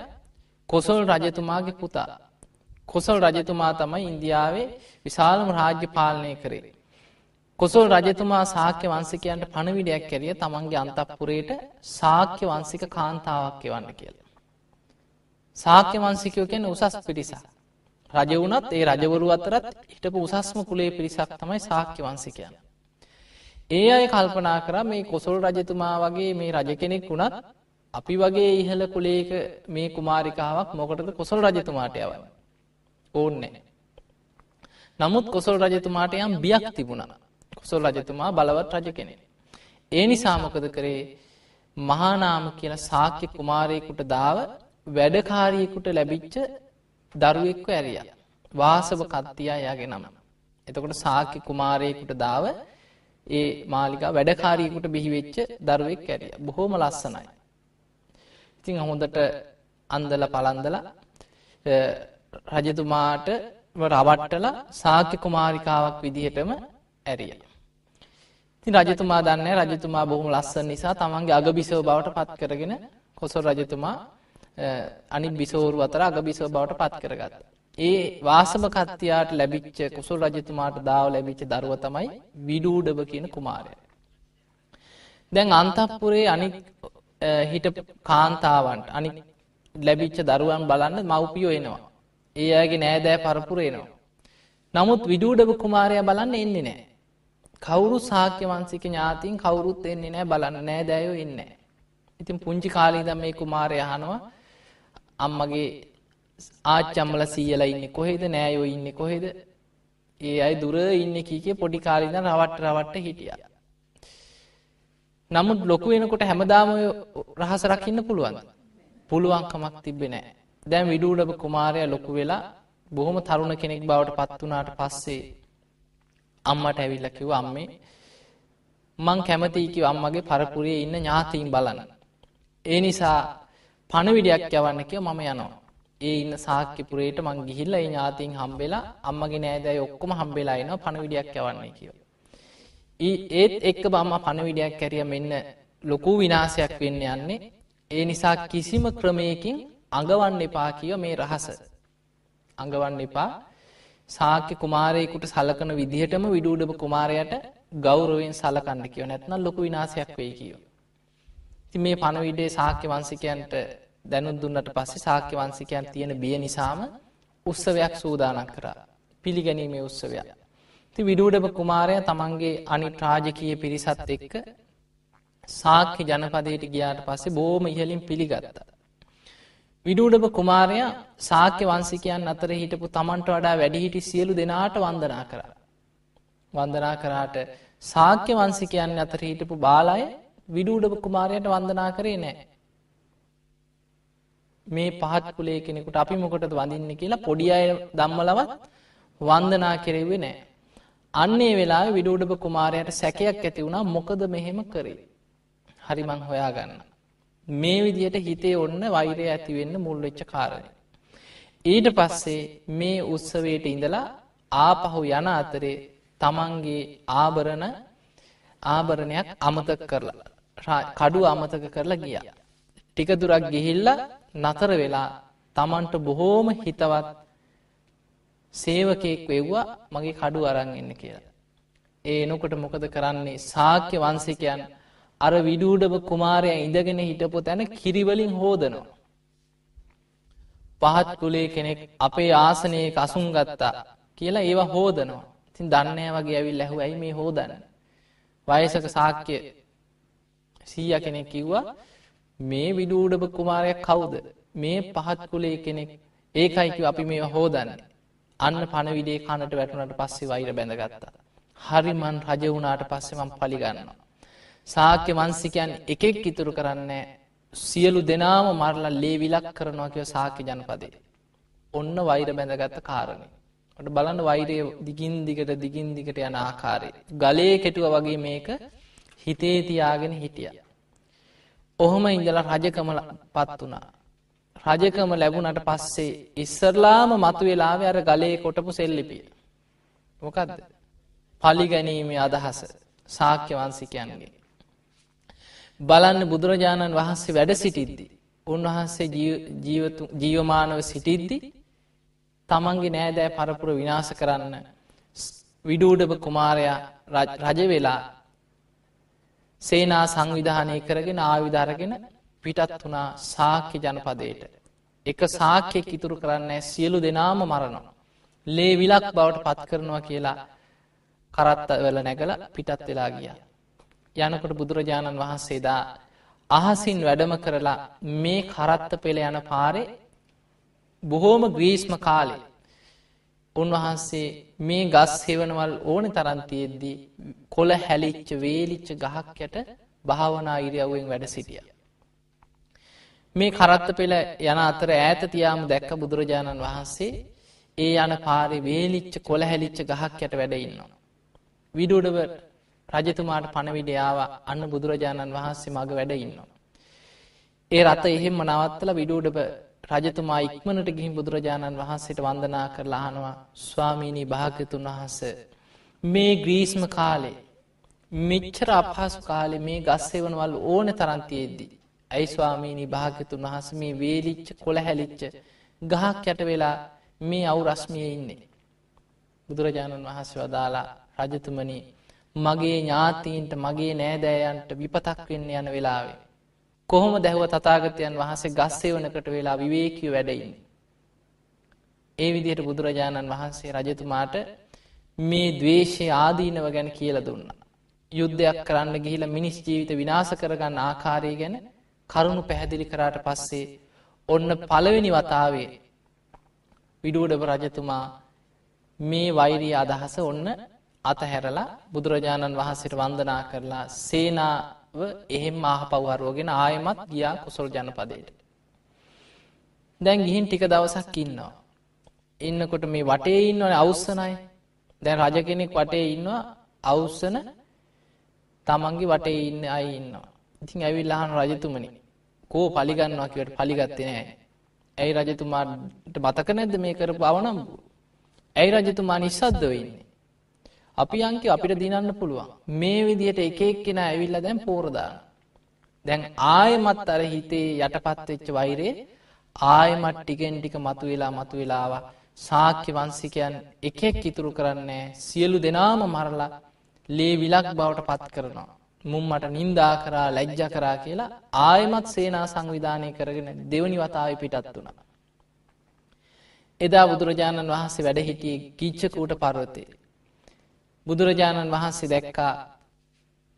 [SPEAKER 1] කොසල් රජතුමාගේ පුතා. කොසල් රජතුමා තමයි ඉන්දියාවේ විශාලම රාජ්‍ය පාලනය කරේ. කොසල් රජතුමා සාක්‍ය වන්සිකයන්ට පණවිඩයක් කැරිය තමන්ගේ අන්තපුරයට සාක්‍ය වන්සික කාන්තාවක් එවන්න කියලා. සාක්‍ය වන්සිකයෝ කියන උසස් පිරිසා. රජ වනත් ඒ රජවරු අතරත් හිටපු උසස්ම කුලේ පිරිසක් තමයි සාක්‍ය වන්සිකයන්. ඒ අය කල්පනා කර මේ කොසල් රජතුමා වගේ මේ රජ කෙනෙක් වුණත් අපි වගේ ඉහල කුලේක මේ කුමාරිකාවක් මොකටද කොසල් රජතුමාට යවන්න. ඕන්නෑ. නමුත් කොසල් රජතුමාට යම් බියක් තිබුණා. කොසල් රජතුමා බලවත් රජ කෙනෙ. ඒ නිසාමකද කරේ මහානාම කියන සාක්‍ය කුමාරයකුට දාව වැඩකාරයෙකුට ලැබිච්ච දරුවෙක්ව ඇරිය. වාසව කත්තියා යාගේ නම. එතකොට සාක්‍ය කුමාරයකුට දාව ඒ මාලිකා වැඩකාරීකුට බිහිවෙච්ච දරුවෙක් ඇරිය. බොහෝම ලස්සනයි. ඉතිං හොඳට අන්දල පලන්දල රජතුමාට රවට්ටල සාක්‍ය කුමාරිකාවක් විදිහටම ඇරිය. ති රජතුමා දන්න රජතුමා බොහොම ලස්සන නිසා තමන්ගේ අග බිසව බවට පත් කරගෙන කොසොල් රජතුමා අනි බිසෝරු අතර අග බිසව බවට පත් කරගත්ත. ඒ වාසම කත්තියාට ලැබිච්ච කුසුල් රජතුමාට දාව ලැබිච්ච දරුව තමයි විඩූඩබ කියන කුමාරය. දැන් අන්තපුරේ අනි හිට කාන්තාවන්ට අනි ලැබිච්ච දරුවන් බලන්න මව්පියෝ එනවා. ඒ අයගේ නෑදෑ පරපුරේනවා. නමුත් විඩූඩව කුමාරය බලන්න එන්නේ නෑ. කවුරු සාක්‍ය වන්සික ඥාතින් කවුරුත් එන්නේ නෑ බලන්න නෑ දැයෝ ඉන්න. ඉතින් පුංචි කාලී දම් මේ කුමාරය අහනවා අම්මගේ ආච්චම්මල සීයල ඉන්න කොහෙද නෑයෝ ඉන්න කොහෙද ඒ අයි දුර ඉන්න කීකේ පොඩි කාලිද රවට්ට රවට්ට හිටිය. නමුත් ලොකු වෙනකොට හැමදාම රහස රකින්න පුළුවන්. පුළුවන්කමක් තිබෙ නෑ. දැන් විඩූඩබ කුමාරය ලොකු වෙලා බොහොම තරුණ කෙනෙක් බවට පත් වනාට පස්සේ අම්මට ඇවිල්ල කිව අම්මේ මං කැමතිකිව අම්මගේ පරපුරේ ඉන්න ඥාතීන් බලන්න. ඒ නිසා පණවිඩයක් යවන්න කිය මම යනවා. ඒ ඉන්න සාක්‍යපුරේට මං ගිහිල්ල ඒ ඥාතින් හම්බෙලා අම්මගේ නෑදැයි ඔක්කොම හම්බෙලා එනවා පණවිඩයක් යවන්නේ කියව. ඒත් එක්ක බම්ම පණවිඩයක් කැරිය මෙන්න ලොකු විනාසයක් වෙන්න යන්නේ ඒ නිසා කිසිම ක්‍රමයකින් අඟවන්න එපා කියව මේ රහස. අඟවන්න එපා සාක්‍ය කුමාරයකුට සලකන විදිහටම විඩූඩබ කුමාරයට ගෞරවෙන් සලකන්න කියව නැත්නම් ලොකු විනාසයක් වෙයි කියව. ති මේ පණවිඩේ සාක්‍ය වන්සිකයන්ට දැනුත් දුන්නට පස්සේ සාක්‍ය වන්සිකයන් තියෙන බිය නිසාම උත්සවයක් සූදානක් කරා පිළිගැනීමේ උත්සවයක්. ති විඩූඩබ කුමාරය තමන්ගේ අනි ට්‍රාජකය පිරිසත් එක්ක සාක්‍ය ජනපදයට ගියාට පස්සේ බෝම ඉහලින් පිළිගත්තා. විඩූඩබ කුමාරය සාක්‍ය වන්සිකයන් අතර හිටපු තමන්ට වඩා වැඩිහිටි සියලු දෙනාට වන්දනා කර. වන්දනා කරාට සාක්‍ය වන්සිකයන් අතර හිටපු බාලාය විඩූඩබ කුමාරයට වන්දනා කරේ නෑ. මේ පහත් කුලේ කෙනෙකුට අපි මොකටද වඳින්න කියලා පොඩි අය දම්මලවත් වන්දනා කෙරෙවේ නෑ. අන්නේ වෙලා විඩූඩබ කුමාරයට සැකයක් ඇති වුණා මොකද මෙහෙම කරේ. හරිමං හොයාගන්න. මේ විදියට හිතේ ඔන්න වෛරය ඇතිවෙන්න මුල්වෙච්ච කාරණය. ඊට පස්සේ මේ උත්සවයට ඉඳලා ආපහු යන අතරේ තමන්ගේ ආභරණ ආභරණයක් අමතක කරලා කඩු අමතක කරලා ගිය. ටික දුරක් ගිහිල්ල නතර වෙලා තමන්ට බොහෝම හිතවත් සේවකයෙක් වෙව්වා මගේ කඩු අරන් එන්න කියලා. ඒ එනකොට මොකද කරන්නේ සාක්‍ය වන්සිකයන් අර විඩූඩව කුමාරය ඉඳගෙන හිටපු තැන කිරිවලින් හෝදනවා. පහත් කුලේ කෙනෙක් අපේ ආසනයේ කසුන් ගත්තා කියලා ඒවා හෝදනවා. තින් දන්නෑ වගේ ඇවිල් ඇහු ඇයි මේ හෝදන්න. වයසක සාක්‍ය සීය කෙනෙක් කිව්වා මේ විඩූඩබ කුමාරයක් කවුද මේ පහත් කුලේ කෙනෙක් ඒකයිකිව අපි මේ හෝදන්නේ අන්න පණවිඩේ කණට වැටුනට පස්සේ වෛර බැඳගත්තා. හරිමන් රජ වුණාට පස්සෙමම් පලිගන්නවා. සාක්‍ය වන්සිකයන් එකෙක් ඉතුරු කරන්නේ සියලු දෙනාම මරලා ලේ විලක් කරනවා කියව සාක්‍ය ජනපදේ. ඔන්න වෛර බැඳගත්ත කාරණය. ට බලන්න වෛරය දිගින් දිගට දිගින් දිගට යන ආකාරය. ගලේ කෙටුව වගේ මේක හිතේ තියාගෙන හිටිය. ඔහොම ඉඳලා රජකමල පත් වනා. රජකම ලැබුණට පස්සේ ඉස්සරලාම මතු වෙලාව අර ගලේ කොටපු සෙල්ලිපිය. මොකක්ද. පලිගැනීමේ අදහස සාක්‍ය වන්සිකයන්ගේ. බලන්න බුදුරජාණන් වහන්සේ වැඩ සිටිද්දි. උන්වහන්සේ ජීවමානව සිටිද්දි තමන්ගේ නෑදෑ පරපුර විනාස කරන්න විඩූඩබ කුමාරයා රජ වෙලා සේනා සංවිධානය කරගෙන ආවිධාරගෙන පිටත් වනා සාක්‍ය ජනපදයට. එක සාක්‍යයෙක් ඉතුරු කරන්නේ සියලු දෙනාම මරනවා. ලේ විලක් බවට පත් කරනවා කියලා කරත්ත වෙල නැගල පිටත් වෙලා ගිය. යනකොට බුදුරජාණන් වහන්සේදා අහසින් වැඩම කරලා මේ කරත්ත පෙළ යන පාරේ බොහෝම ග්‍රීස්ම කාලේ උන්වහන්සේ මේ ගස් හෙවනවල් ඕන තරන්තියෙද්දී කොළ හැලිච්ච වේලිච්ච ගහක් යට භාවනා ඉරියව්වෙන් වැඩ සිටිය. මේ කරත්ත පෙළ යන අතර ඈත තියාම දැක්ක බුදුරජාණන් වහන්සේ ඒ යන පාරි වේලිච්ච කොළ හැලිච්ච ගහක් යට වැඩඉන්නවා. විඩුඩව රජතුමාට පණවිඩයාව අන්න බුදුරජාණන් වහන්සේ මඟ වැඩඉන්නවා. ඒ රත එහෙම නවත්තල විඩූඩබ රජතුමා ඉක්මනට ගිහින් බුදුරජාණන් වහන්සේට වන්දනා කරලා අහනවා ස්වාමීණී භාග්‍යතුන් වහන්ස මේ ග්‍රීස්ම කාලේ මෙච්චර අපහසු කාලෙ මේ ගස්සෙවනවල් ඕන තරන්තියෙද්දි. ඇයි ස්වාමීණී භාග්‍යතුන් වහස මේ වේලිච්ච කොළ හැලිච්ච ගහක් යට වෙලා මේ අවු රස්මිය ඉන්නේ. බුදුරජාණන් වහස වදාලා රජතුමනි මගේ ඥාතීන්ට මගේ නෑදෑයන්ට විපතක් වෙන්න යන වෙලාවේ. කොහොම දැහුව තතාගතයන් වහසේ ගස්සේ වනකට වෙලා විවේකව වැඩයින්න. ඒ විදිහට බුදුරජාණන් වහන්සේ රජතුමාට මේ ද්වේෂය ආදීනව ගැන කියලා දුන්නා. යුද්ධයක් කරන්න ගිහිලා මිනිස් ජීවිත විනාශ කරගන්න ආකාරය ගැන කරුණු පැහැදිලි කරාට පස්සේ ඔන්න පළවෙනි වතාවේ විඩුවඩබ රජතුමා මේ වෛරී අදහස ඔන්න අතහැරලා බුදුරජාණන් වහන්සේට වන්දනා කරලා සේනාව එහෙම ආහපව්හරුවගෙන ආයමත් ගියා කුසල් ජනපදයට. දැන් ගිහින් ටික දවසක් ඉන්නවා. ඉන්නකොට මේ වටේ ඉන්නවන අවස්සනයි දැන් රජ කෙනෙක් වටේ ඉන්නවා අවස්සන තමන්ගේ වටේ ඉන්න අයි ඉන්නවා. ඉතින් ඇවිල්ලාහන රජතුමනි කෝ පලිගන්නවා කිවට පලිගත්තේ නෑ. ඇයි රජතුමාට මතක නැද්ද මේ කරපු අවනම්බු. ඇයි රජතුමා නිස්සද්දව ඉන්නේ. අපි අංකි අපිට දිනන්න පුළුවන්. මේ විදිහට එක එක්කෙන ඇවිල්ල දැන් පෝරදාන. දැන් ආයමත් අර හිතේ යටපත් වෙච්ච වෛරේ ආයමත් ටිකෙන් ටික මතු වෙලා මතු වෙලාව සාක්‍ය වංසිකයන් එකෙක් ඉතුරු කරන්නේ සියලු දෙනාම මරලා ලේ විලක් බවට පත් කරනවා. මුම් මට නින්දා කරා ලැජ්ජ කරා කියලා ආයමත් සේනා සංවිධානය කරගෙන දෙවනි වතාව පිටත් වුණා. එදා බුදුරජාණන් වහන්සේ වැඩ හිටියේ ගිච්චකූට පර්වතේ. බුදුරජාණන් වහන්සේ දැක්කා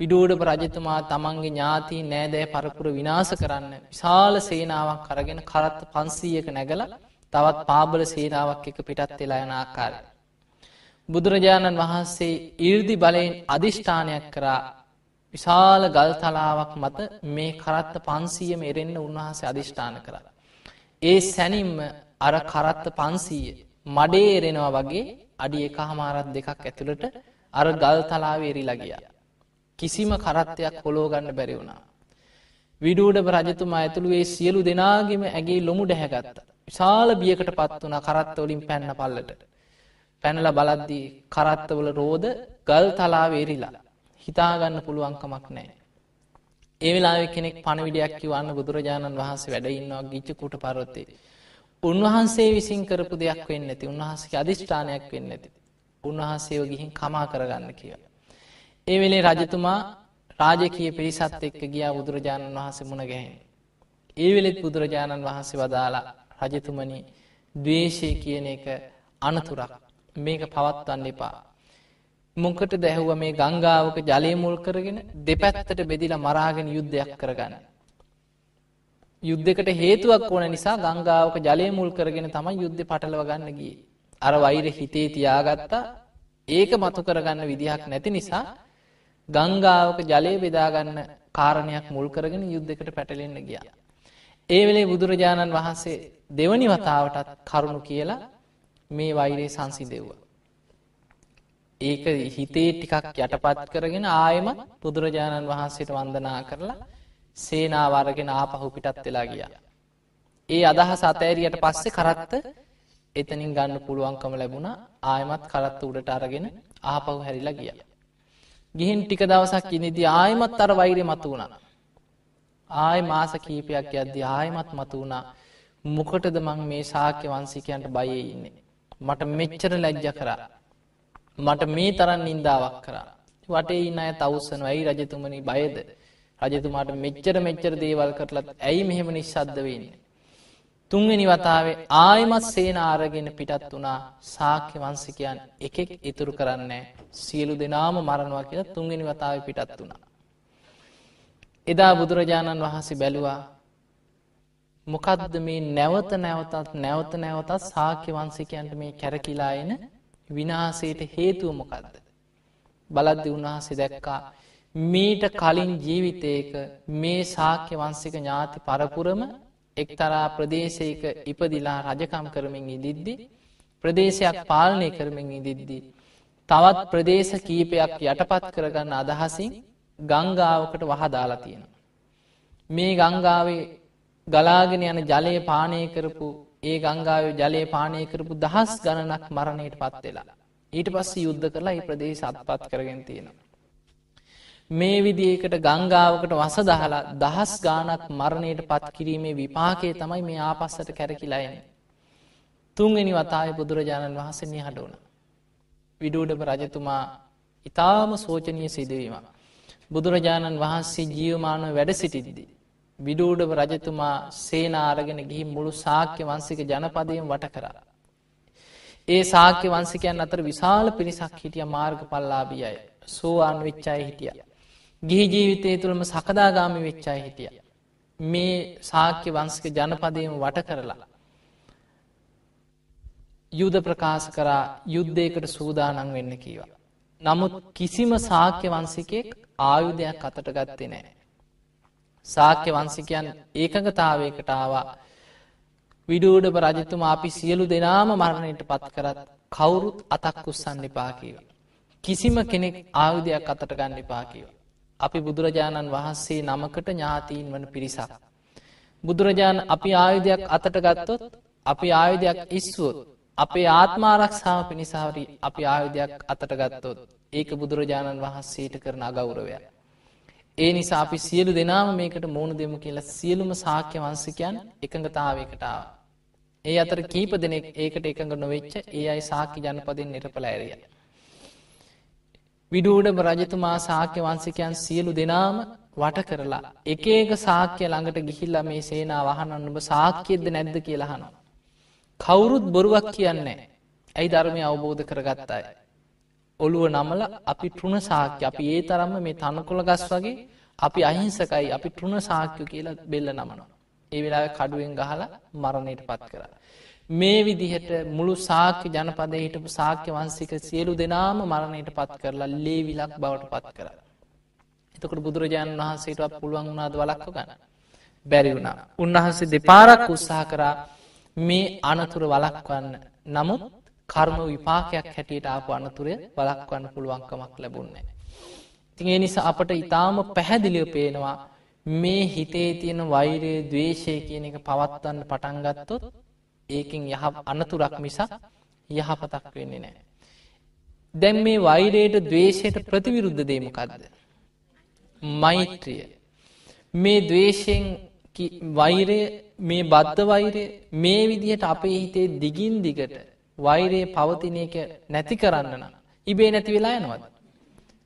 [SPEAKER 1] විඩෝඩප රජතුමා තමන්ගේ ඥාති නෑදෑ පරපුර විනාස කරන්න විශාල සේනාවක් කරගෙන කරත්ත පන්සීයක නැගල තවත් පාබල සේනාවක් එක පිටත් වෙලා යන ආකාරය. බුදුරජාණන් වහන්සේ ඉර්දි බලයෙන් අධිෂ්ඨානයක් කරා විශාල ගල් තලාවක් මත මේ කරත්ත පන්සීයම එරෙන්න උන්වහන්සේ අධිෂ්ඨාන කර. ඒ සැනින්ම අර කරත්ත පන්සීය මඩේ එරෙනවා වගේ අඩි එක හමාරත් දෙකක් ඇතුළට අර ගල් තලාව එරිලා ගියා. කිසිම කරත්තයක් පොලෝගන්න බැරි වුණා. විඩූඩ රජතුමා ඇතුළුවේ සියලු දෙනාගෙම ඇගේ ලොමු ඩැහැගත්ත. විශාල බියකට පත් වන කරත්තවලින් පැන්න පල්ලට. පැනල බලද්දී කරත්තවල රෝධ ගල් තලාව එරිලා. හිතාගන්න පුළුවන්කමක් නෑ. ඒ වෙලා කෙනෙක් පණවිඩයක් කිවන්න බුදුරජාණන් වහන්සේ වැඩඉන්නවා ගිච්චකුට පරොත්තේ. උන්වහන්සේ විසින් කරපු දෙයක් වෙන්න ඇති උන්වහන්සේ අධිෂ්ඨානයක් වෙන්න ඇති. උන්වහන්සේව ගිහින් කමා කරගන්න කිය. ඒ වෙලේ රජතුමා රාජකය පිරිසත් එක්ක ගියා බුදුරජාණන් වහන්සේ මුණ ගැහෙන්. ඒ වෙලෙත් බුදුරජාණන් වහන්සේ වදාලා රජතුමනි දවේශය කියන එක අනතුරක් මේක පවත්වන්න එපා. මොකට දැහුව මේ ගංගාවක ජලය මුල් කරගෙන දෙපැත්තට බෙදිලා මරාගෙන යුද්ධයක් කරගන්න. යුද්ධකට හේතුවක් ඕන නිසා ගංගාවක ජලය මුල් කරගෙන තමයි යුද්ධ පටලව ගන්න ගිය. අර වෛර හිතේ තියාගත්තා ඒක මතු කරගන්න විදිහක් නැති නිසා ගංගාවක ජලය බෙදාගන්න කාරණයක් මුල් කරගෙන යුද්ධකට පැටලෙන්න ගිය. ඒ වෙලේ බුදුරජාණන් වහන්සේ දෙවනි වතාවටත් කරුණු කියලා මේ වෛරයේ සංසිදෙව්වා. ඒක හිතේ ටිකක් යටපත් කරගෙන ආයමත් බුදුරජාණන් වහන්සේට වන්දනා කරලා සේනාවරගෙන ආපහු පිටත් වෙලා ගියා. ඒ අදහස අතෑරියට පස්සේ කරත්ත එතනින් ගන්න පුළුවන්කම ලැබුණ ආයමත් කරත්ත උඩට අරගෙන ආපහු හැරිලා ගිය. ගිහින් ටික දවසක් ඉනිදි ආයමත් අර වෛරය මතු වුණා. ආය මාස කීපයක් යද්දි ආයමත් මතු වුණා මොකටද මං මේ ශාක්‍ය වන්සිකයන්ට බයේ ඉන්නේ. මට මෙච්චර ලැජ්ජ කරා. මට මේ තරන් නින්දාවක් කරා. වටේ ඉන්න අය තවස්සන ඇයි රජතුමනි බයද. රජතුමාට මෙච්චර මෙච්චර දේවල් කරලත් ඇයි මෙහෙම නිශ්ශද්ද වෙන්නේ. තුන්වෙනි වතාවේ ආයමත් සේන ආරගෙන පිටත් වනා සාක්‍ය වන්සිකයන් එකෙක් ඉතුරු කරන්නේ සියලු දෙනාම මරණවා කියලා තුන්වෙනි වතාව පිටත් වුණා. එදා බුදුරජාණන් වහන්සේ බැලුවා මොකක්ද මේ නැවත නැවතත් නැවත නැවතත් සාක්‍ය වන්සිකයන්ට මේ කැරකිලායන විනාසයට හේතුව මොකක්ද. බලද්දි උන්වහන්සේ දැක්කා මීට කලින් ජීවිතයක මේ සාක්‍ය වන්සික ඥාති පරපුරම එක්තරා ප්‍රදේශයක ඉපදිලා රජකම් කරමින් ඉදිද්දි ප්‍රදේශයක් පාලනය කරමින් ඉදිද්දී. තවත් ප්‍රදේශ කීපයක් යටපත් කරගන්න අදහසින් ගංගාවකට වහදාලා තියෙන. මේ ගංගාවේ ගලාගෙන යන ජලය පානය කරපු ඒ ගංගාව ජලය පානය කරපු දහස් ගණනක් මරණයට පත් වෙලා. ඊට පස්ස යුද්ධ කරලා ඒ ප්‍රදේශ අත්පත් කරගෙන තියෙනවා. මේ විදිකට ගංගාවකට වස දහලා දහස් ගානක් මරණයට පත් කිරීමේ විපාකය තමයි මේ ආපස්සට කැරකිලායන. තුන්ගනි වතාය බුදුරජාණන් වහන්සේනය හඩුවන. විඩූඩම රජතුමා ඉතාම සෝචනය සිදුවීම. බුදුරජාණන් වහන්සේ ජීවමානව වැඩ සිටිද්දී. විඩූඩව රජතුමා සේනාරගෙන ගිහි මුළු සාක්‍ය වන්සික ජනපදයෙන් වට කරා. ඒ සාක්‍ය වන්සිකයන් අතර විශාල පිරිසක් හිටිය මාර්ග පල්ලාබිය අය සෝවාන් වෙච්චාය හිටිය. ගිහි ජීවිතය තුළම සකදාගාමි වෙච්චාය හිටිය. මේ සාක්‍ය වංස්ක ජනපදයම වට කරලා. යුද ප්‍රකාශ කරා යුද්ධයකට සූදානන් වෙන්න කීවා. නමුත් කිසිම සාක්‍ය වන්සිකෙක් ආයුධයක් අතට ගත්තේ නෑ. සාක්‍ය වන්සිකයන් ඒකගතාවයකට ආවා විඩූඩ රජතුමා අපි සියලු දෙනාම මරණයට පත් කරත් කවුරුත් අතක් උත්සන්න එපාකීව. කිසිම කෙනෙක් ආයුධයක් අතට ගන්න එපාකීව. අපි බුදුරජාණන් වහන්සේ නමකට ඥාතීන් වන පිරිසක්. බුදුරජාණන් අපි ආයුධයක් අතට ගත්තොත් අපි ආයුධයක් ඉස්වුවොත් අපේ ආත්මාරක්ෂාව පිණිසාවරි අපි ආයුධයක් අතට ගත්තොත් ඒක බුදුරජාණන් වහන්සේට කරන අගෞරවය. ඒ නිසා අපි සියලු දෙනාම මේකට මූුණ දෙමු කියලා සියලුම සාක්‍ය වන්සිකයන් එකඟතාවකටාව. ඒ අතර කීප දෙනෙක් ඒකට එකඟ නොවෙච්ච ඒ අයි සාකි ජනපදින් නිරපල ඇරිය. විඩූඩම රජතුමා සාක්‍ය වන්සිකයන් සියලු දෙනාම වට කරලා එක ඒක සාක්‍ය ළඟට ගිහිල්ල මේ සේනා වහනන්නම සාක්‍යයද නැද්ද කියලහනවා. කවුරුත් බොරුවක් කියන්නේ ඇයි ධර්මය අවබෝධ කරගත්තායි. ඔළුව නමල අපි ටෘුණ සාක්‍ය අපි ඒ තරම්ම මේ තනකොළ ගස් වගේ අපි අහිංසකයි අපි ටෘුණ සාක්‍ය කියලා බෙල්ල නමනවා. ඒ වෙලා කඩුවෙන් ගහලා මරණයට පත් කර. මේ විදිහට මුළු සාක්‍ය ජනපදය හිටපු සාක්‍ය වන්සික සියලු දෙනාම මරණයට පත් කරලා ලේවිලක් බවට පත් කර. එතකට බුදුරජාණන් වහන්සේටත් පුළුවන් වුණාද වලක්ව ගන්න. බැරි වුණා. උන්වහන්සේ දෙපාරක් උත්සාහ කරා මේ අනතුර වලක්වන්න නමුත් කර්ම විපාකයක් හැටියට ආපු අනතුරේ බලක්වන්න පුළුවන්කමක් ලැබුන්නේ. තින් ඒ නිසා අපට ඉතාම පැහැදිලිව පේනවා මේ හිතේ තියෙන වෛරයේ දවේශය කියන එක පවත්වන්න පටන්ගත්තොත් ඒකින් යහ අනතුරක් මිසක් යහපතක් වෙන්නේ නෑ. දැන් මේ වෛරයට දවේශයට ප්‍රතිවිරුද්ධ දේමකක්ද. මෛත්‍රිය. මේ දවේශයෙන් වෛරය මේ බද්ධ වෛරය මේ විදිහට අපේ හිතේ දිගින් දිගට වෛරයේ පවතින එක නැති කරන්න නම් ඉබේ නැති වෙලා යනවද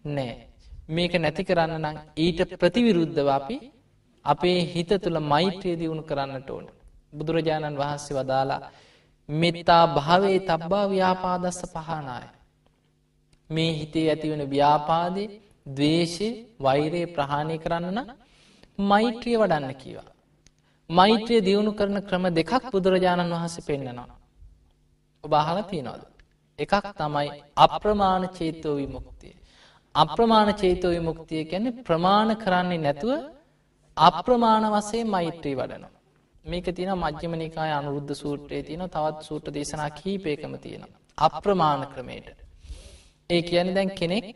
[SPEAKER 1] නෑ මේක නැති කරන්න නම් ඊට ප්‍රතිවිරුද්ධව අපි අපේ හිත තුළ මෛත්‍රය දියුණු කරන්නට ඕන බුදුරජාණන් වහන්සේ වදාලා මෙත්තා භාවේ තබ්බා ව්‍යාපාදස්ස පහනාය මේ හිතේ ඇතිවෙන ව්‍යාපාදය දවේශය වෛරයේ ප්‍රහාණය කරන්න මෛත්‍රිය වඩන්න කීවා මෛත්‍රිය දියුණු කරන ක්‍රම දෙකක් බුදුරජාණන් වහන්සේ පෙන්න්නනවා ඔබ අහල තියනොද. එකක් තමයි අප්‍රමාණ චේතෝ විමුක්තිය. අප්‍රමාණ චේතෝ විමුක්තිය ගැන ප්‍රමාණ කරන්නේ නැතුව අප්‍රමාණ වසේ මෛත්‍රී වඩනවා. මේක තින මජ්‍යමනිකාය අනුරුද්ධ සූට්‍රයේ තියන තවත් සූට දේශනා කීපයකම තියෙන. අප්‍රමාණ ක්‍රමයට. ඒ කියන දැන් කෙනෙක්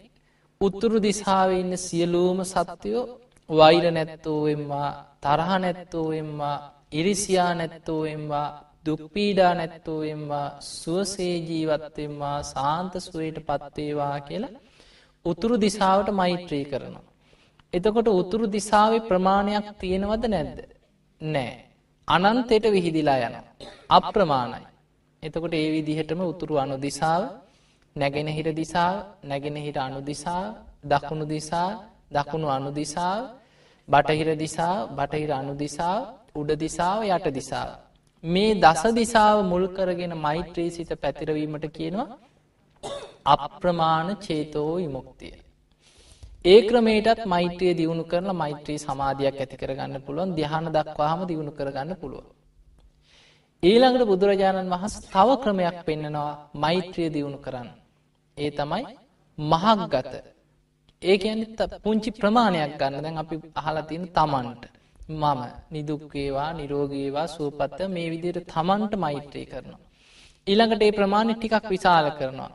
[SPEAKER 1] උත්තුරු දිසාාව ඉන්න සියලූම සත්‍යයෝ වෛර නැත්තෝවෙම්වා තරහ නැත්තෝවෙම්වා ඉරිසියා නැත්තෝවෙම්වා දුක්පීඩා නැත්තෝවෙන්වා සුවසේ ජීවත්වෙන්වා සාන්ත සුවයට පත්වේවා කියලා උතුරු දිසාවට මෛත්‍රී කරනවා. එතකොට උතුරු දිසාව ප්‍රමාණයක් තියෙනවද නැද්ද. නෑ. අනන්තයට විහිදිලා යන. අප්‍රමාණයි. එතකොට ඒ විදිහටම උතුරු අනු දිසාව නැගෙනහිර දිසාව නැගෙනහිට අනු දිසා දකුණු දිසා දකුණු අනු දිසාව බටහිර දිසා බටහිර අනු දිසා උඩ දිසාව යට දිසාව. මේ දස දිසාව මුල් කරගෙන මෛත්‍රී සිත පැතිරවීමට කියනවා අප්‍රමාණ චේතෝ විමුක්තිය. ඒ ක්‍රමේටත් මෛත්‍රය දියුණු කරන මෛත්‍රී සමාධයක් ඇති කරගන්න පුළුවන් දිහන දක්වාහම දියුණු කරගන්න පුළුව. ඊළඟට බුදුරජාණන් වහස් තව ක්‍රමයක් පෙන්නනවා මෛත්‍රිය දියුණු කරන්න. ඒ තමයි මහක් ගත. ඒ ඇනිත් පුංචි ප්‍රමාණයක් ගන්න දැන් අපි අහලතින් තමන්ට. මම නිදුක්වේවා නිරෝගේවා සූපත්ත මේ විදියට තමන්ට මෛත්‍රී කරනවා. ඊළඟට ඒ ප්‍රමාණි ටිකක් විශාල කරනවා.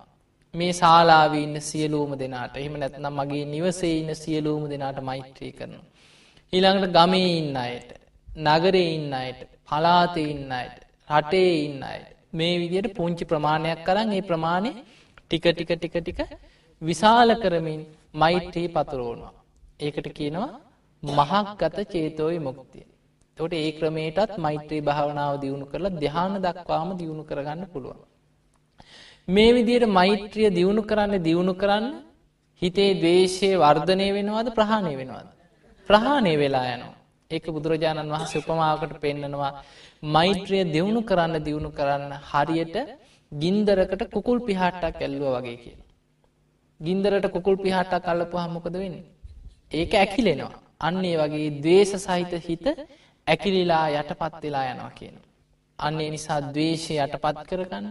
[SPEAKER 1] මේ ශාලාවීන්න සියලූම දෙනාට එහෙම නැත්නම් මගේ නිවසේ ඉන්න සියලූම දෙනාට මෛත්‍රී කරනවා. ඊළඟට ගමේ ඉන්න අයට නගරේ ඉන්න අයට පලාතේ ඉන්න අයට රටේ ඉන්න අයට මේ විදියට පුංචි ප්‍රමාණයක් කරන්න ඒ ප්‍රමාණය ටික ටික ටික ටික විශාල කරමින් මෛත්‍රී පතුරෝනවා. ඒකට කියනවා මහක්ගත චේතෝයි මුක්තිය. තොට ඒ ක්‍රමේටත් මෛත්‍රී භාවනාව දියුණු කරලා දෙහාන දක්වාම දියුණු කරගන්න පුළුවන්. මේ විදියට මෛත්‍රිය දියුණු කරන්න දියුණු කරන්න හිතේ දේශය වර්ධනය වෙනවාද ප්‍රහණය වෙනවාද. ප්‍රහාණය වෙලා යනවා. ඒක බුදුරජාණන් වහස උපමාවකට පෙන්නනවා මෛත්‍රිය දියුණු කරන්න දියුණු කරන්න හරියට ගින්දරකට කුකුල් පිහාට්ටක් ඇල්ලුව වගේ කියලා. ගින්දරට කුකුල් පිහාට්ටක් අල්ලපුහම මොකද වෙන්නේ? ඒක ඇකිලෙනවා. අන්න ඒ වගේ ද්වේෂ සහිත හිත ඇකිලිලා යටපත් වෙලා යනවා කියනවා. අන්න ඒ නිසා ද්වේෂය යටපත් කරගන්න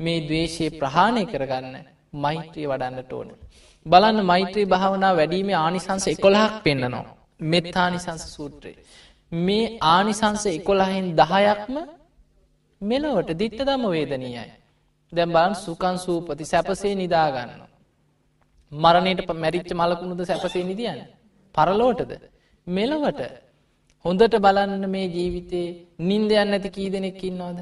[SPEAKER 1] මේ ද්වේෂයේ ප්‍රහාණය කරගන්න මෛත්‍රිය වඩන්නට ඕන. බලන්න මෛත්‍රී භාවනා වැඩීමේ ආනිසංස එකොළහක් පෙන්න්නනවා. මෙත්තානිසංස සූත්‍රය. මේ ආනිසංස එකොළහෙන් දහයක්ම මෙලොවට දිට්ට දම වේදනීයයි. දැම් බලන් සුකන් සූපති සැපසේ නිදාගන්න. මරණයට මැරිච්ච මලකුණුද සැපසේ නිදියන්න. පරලෝටද. මෙලොවට හොඳට බලන්න මේ ජීවිතේ නින්දයන්න ඇති කී දෙනෙක්කින්නවද.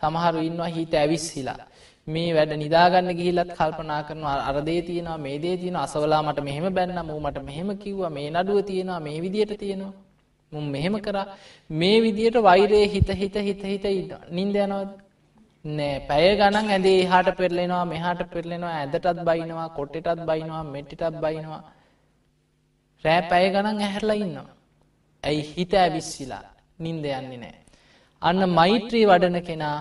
[SPEAKER 1] සමහරු ඉන්නවා හිත ඇවිස්සිලා. මේ වැඩ නිදාගන්න ගිහිලත් කල්පනා කරනවා අරදේ තියෙනවා මේ දේ තියෙන අසවලා මට මෙහෙම බැන්න මූ මට මෙහෙම කිව්වා මේ නඩුව තියෙනවා මේ විදියට තියෙනවා. මුම් මෙහෙම කරා. මේ විදියට වෛරයේ හිත හිත හිත හිත ඉන්න නින්ද යනවද? නෑ. පැය ගණන් ඇදේ එහාට පෙරලෙනවා මෙහාට පෙරලෙනවා ඇදටත් බයිනවා කොට්ටටත් බයිනවා මෙට්ටටත් බයිනවා. රෑ පැය ගණන් ඇහැරලා ඉන්නවා. ඇයි හිත ඇවිස්සිලා? නින්ද යන්නේ නෑ. අන්න මෛත්‍රී වඩන කෙනා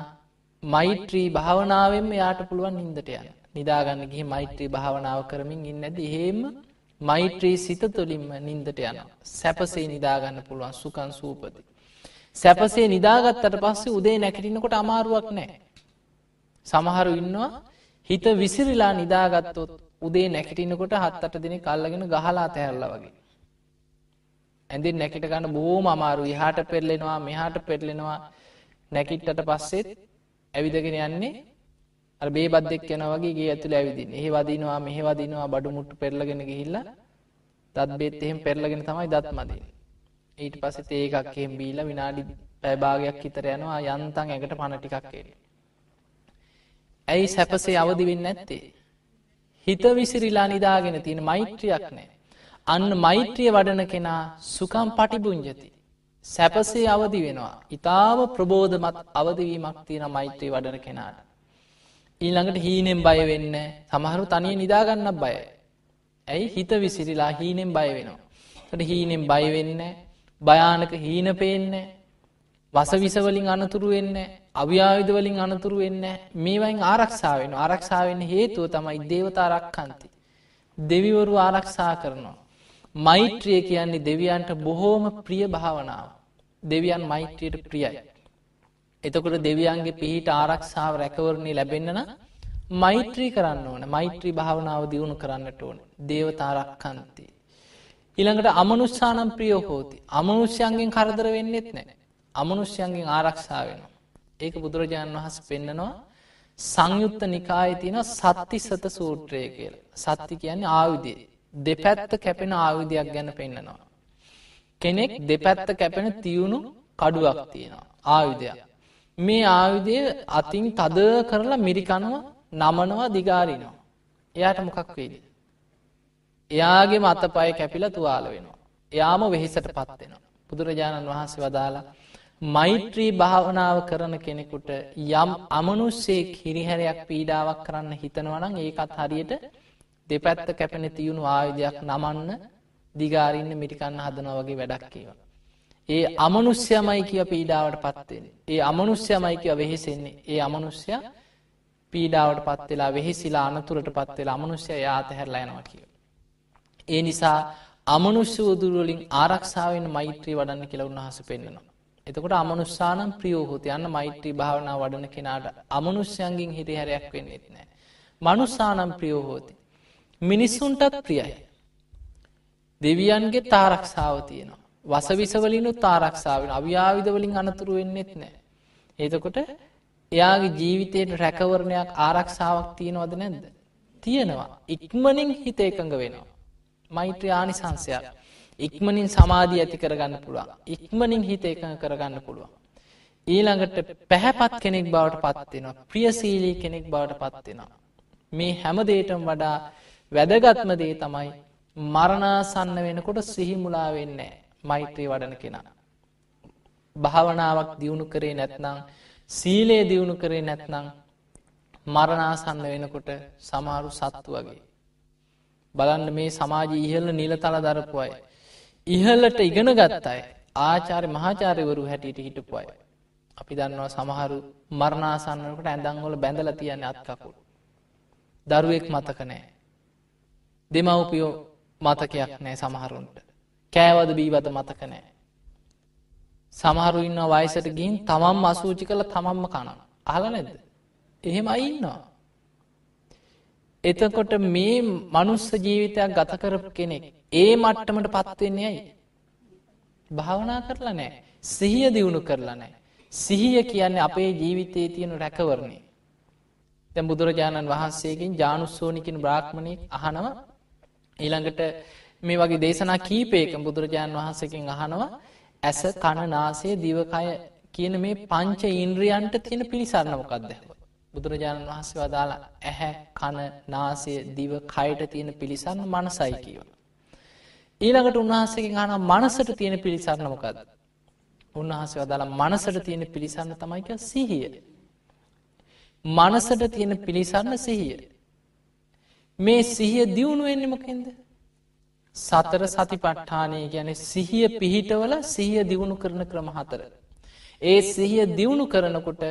[SPEAKER 1] මෛත්‍රී භාවනාවෙන්ම යාට පුළුවන් නින්දට යන නිදාගන්න ගිහි මෛත්‍රී භාවනාව කරමින් ඉන්න ඇද එහෙම මෛත්‍රී සිත තුළින්ම නින්දට යන සැපසේ නිදාගන්න පුළුවන් සුකන් සූපති. සැපසේ නිදාගත්තට පස්සේ උදේ නැකටිනකොට අමාරුවක් නෑ. සමහරු ඉන්නවා හිත විසිරිලා නිදාගත්තොත් උදේ නැකටිනකොට හත්තට දෙන කල්ලගෙන ගහලා තැහැල්ල වගේ. ඇඳින් නැකිට ගන්න බෝම අමාරු හාට පෙරලෙනවා මෙහාට පෙරලෙනවා නැකිට්ටට පස්සෙත් ඇවිදගෙන යන්නේ අර බේ බද්දෙක් යන වගේ ගේ ඇතුළ ඇවිදින් එහි වදිනවා මෙහි වදිනවා බඩු මුට්ටු පෙරලගෙන ගිහිල්ලා දත් බෙත් එහෙම පෙරලගෙන තමයි දත් මදින් ඊට පස්සේ තේ එකක් එහෙම බීලා විනාඩි පැය භාගයක් විතර යනවා යන්තම් ඇඟට පණ ටිකක් එන්න. ඇයි සැපසේ අවදි වෙන්නේ නැත්තේ? හිත විසිරීලා නිදාගෙන තියෙන මෛත්‍රියක් නැහැ. අන්න මෛත්‍රිය වඩන කෙනා සුකම් පටිබුංජති. සැපසේ අවදි වෙනවා. ඉතාම ප්‍රබෝධමත් අවදවීමක් තියෙන මෛත්‍රී වඩන කෙනාට. ඊළඟට හීනෙන් බය වෙන්න සමහරු තනිය නිදාගන්න බය. ඇයි හිත විසිරිලා හීනෙන් බය වෙනවා. ට හීනෙන් බයවෙන්න භයානක හීන පේන්න වසවිසවලින් අනතුරු වෙන්න අව්‍යාවිධ වලින් අනතුරු වෙන්න මේවයින් ආරක්ෂාවෙන ආරක්ෂාවෙන් හේතුව තමයි දේවතා රක්කන්ති. දෙවිවරු ආරක්ෂා කරනවා. මෛත්‍රිය කියන්නේ දෙවියන්ට බොහෝම ප්‍රිය භාවනාව. දෙවියන් මෛත්‍රියට ප්‍රියයි. එතකොට දෙවියන්ගේ පිහිට ආරක්ෂාව රැකවරණය ලැබෙන්න්නන මෛත්‍රී කරන්න ඕන මෛත්‍රී භාවනාව දියුණු කරන්නට ඕන දේවතාරක්කන්ති. ඉළඟට අමනුෂ්‍යානම් ප්‍රියෝ හෝති අමනුෂ්‍යයන්ගෙන් කරදර වෙන්නෙත් නෑ අමනුෂ්‍යයන්ගෙන් ආරක්ෂා වෙන. ඒක බුදුරජාණන් වහස් පෙන්න්නනවා සංයුත්ත නිකාය තින සත්ති සත සූත්‍රය කියල සත්ති කියන්නේ ආයුදේ දෙපැත්ත කැපෙන ආයුධයක් ගැන පෙන්න්නනවා. කෙනෙක් දෙපැත්ත කැපෙන තියුණු කඩුවක් තියෙනවා ආයුධයක්. මේ ආයුධය අතින් තද කරලා මිරිකනුව නමනවා දිගාරිනවා. එයාට මොකක් වේද. එයාගේ මත පය කැපිල තුවාල වෙනවා. එයාම වෙහිසට පත්වෙනවා. බුදුරජාණන් වහන්සේ වදාලා මෛත්‍රී භාවනාව කරන කෙනෙකුට යම් අමනුස්සේ කිරිහැරයක් පීඩාවක් කරන්න හිතනවනම් ඒකත් හරියට දෙපැත්ත කැපෙන තියුණු ආයුධයක් නමන්න දිගාරින්න මිටිකන්න හදන වගේ වැඩක් කියවා. ඒ අමනුස්්‍යමයි කිය පීඩාවට පත්වෙන. ඒ අමනුස්්‍යමයි කිය වෙහෙසෙන්නේ ඒ අමනුස්්‍ය පීඩාවට පත්වෙලා වෙහෙසිලා අනතුරට පත්වෙලා අමනුස්්‍ය යාත හැරලා යනවා කිය. ඒ නිසා අමනුෂ්‍ය උදුරුවලින් ආරක්ෂාවෙන් මෛත්‍රී වඩන්න කියලා උන්හස පෙන්න්නනවා. එතකොට අමනුස්සානම් ප්‍රියෝහෝති යන්න මෛත්‍රී භාවනා වඩන කෙනාට අමනුෂ්‍යයන්ගින් හිරිහැරයක් වෙන්නෙත් නෑ. මනුස්සානම් ප්‍රියෝහෝති. මිනිස්සුන්ටත් ප්‍රියයි. දෙවියන්ගේ තාරක්ෂාව තියෙනවා. වසවිසවලිනු තාරක්ෂාවෙන අව්‍යාවිධවලින් අනතුරු වෙන්නෙත් නෑ. ඒතකොට එයාගේ ජීවිතයට රැකවරණයක් ආරක්ෂාවක් තියෙනවද නැද්ද. තියෙනවා. ඉක්මනින් හිත එකඟ වෙනවා. මෛත්‍රී ආනිසංසයක්. ඉක්මනින් සමාධී ඇති කරගන්න පුළුවන්. ඉක්මනින් හිත එකඟ කරගන්න පුළුවන්. ඊළඟට පැහැපත් කෙනෙක් බවට පත්වෙනවා. ප්‍රියසීලී කෙනෙක් බවට පත්වෙනවා. මේ හැමදේටම වඩා වැදගත්ම දේ තමයි මරණාසන්න වෙනකොට සිහිමුලා වෙන්නේ මෛත්‍රී වඩන කෙනා. භාවනාවක් දියුණු කරේ නැත්නං සීලේ දියුණු කරේ නැත්නං මරණාසන්න වෙනකොට සමාරු සත්තු වගේ. බලන්න මේ සමාජ ඉහල්ල නිල තල දරපු අය. ඉහල්ලට ඉගෙන ගත්තයි ආචාරය මහාචාරයවරු හැටියට හිටපු අය. අපි දන්නවා සමහරු මරණාසන්නකට ඇඳංගොල බැඳල තියන්න අත්කකුල්. දරුවෙක් මතක නෑ. දෙමව්පියෝ මතකයක් නෑ සමහරුන්ට. කෑවද බීවත මතක නෑ. සමහරු ඉන්න වයිසට ගින් තමම් අසූචි කළ තමම්ම කන. අහල නැද්ද. එහෙම අයින්නවා. එතකොට මේ මනුස්ස ජීවිතයක් ගත කරපු කෙනෙක් ඒ මට්ටමට පත්වෙන්නේ ඇයි. භාවනා කරලා නෑ. සිහිය දියුණු කරලා නෑ. සිහිය කියන්නේ අපේ ජීවිතයේ තියෙන රැකවරණේ. තැ බුදුරජාණන් වහන්සේකින් ජානුස්සෝනිකින් බ්‍රාහ්මණයෙක් අහනවා ඊළඟට මේ වගේ දේශනා කීපයක බුදුරජාණන් වහන්සකින් අහනවා ඇස කණනාසේ දිවකය කියන මේ පංච ඉන්ද්‍රියන්ට තියෙන පිළිසරණමකක්දැව. බුදුරජාණන් වහන්සේ වදාලා ඇහැ කණ නාසය දිව කයට තියෙන පිළිසන්න මනසයි කියව. ඊළඟට උන්වහන්සේකින් අහන මනසට තියෙන පිළිසරණමකක්ද. උන්වහන්සේ වදාලා මනසට තියෙන පිළිසන්න තමයික සිහිය. මනසට තියෙන පිළිසන්න සිහිය. මේ සිහිය දියුණු වෙන්නමකින්ද. සතර සති පට්ඨානය ගැන සිහිය පිහිටවල සිහිය දියුණු කරන ක්‍රම හතර. ඒ සිහිය දියුණු කරනකොට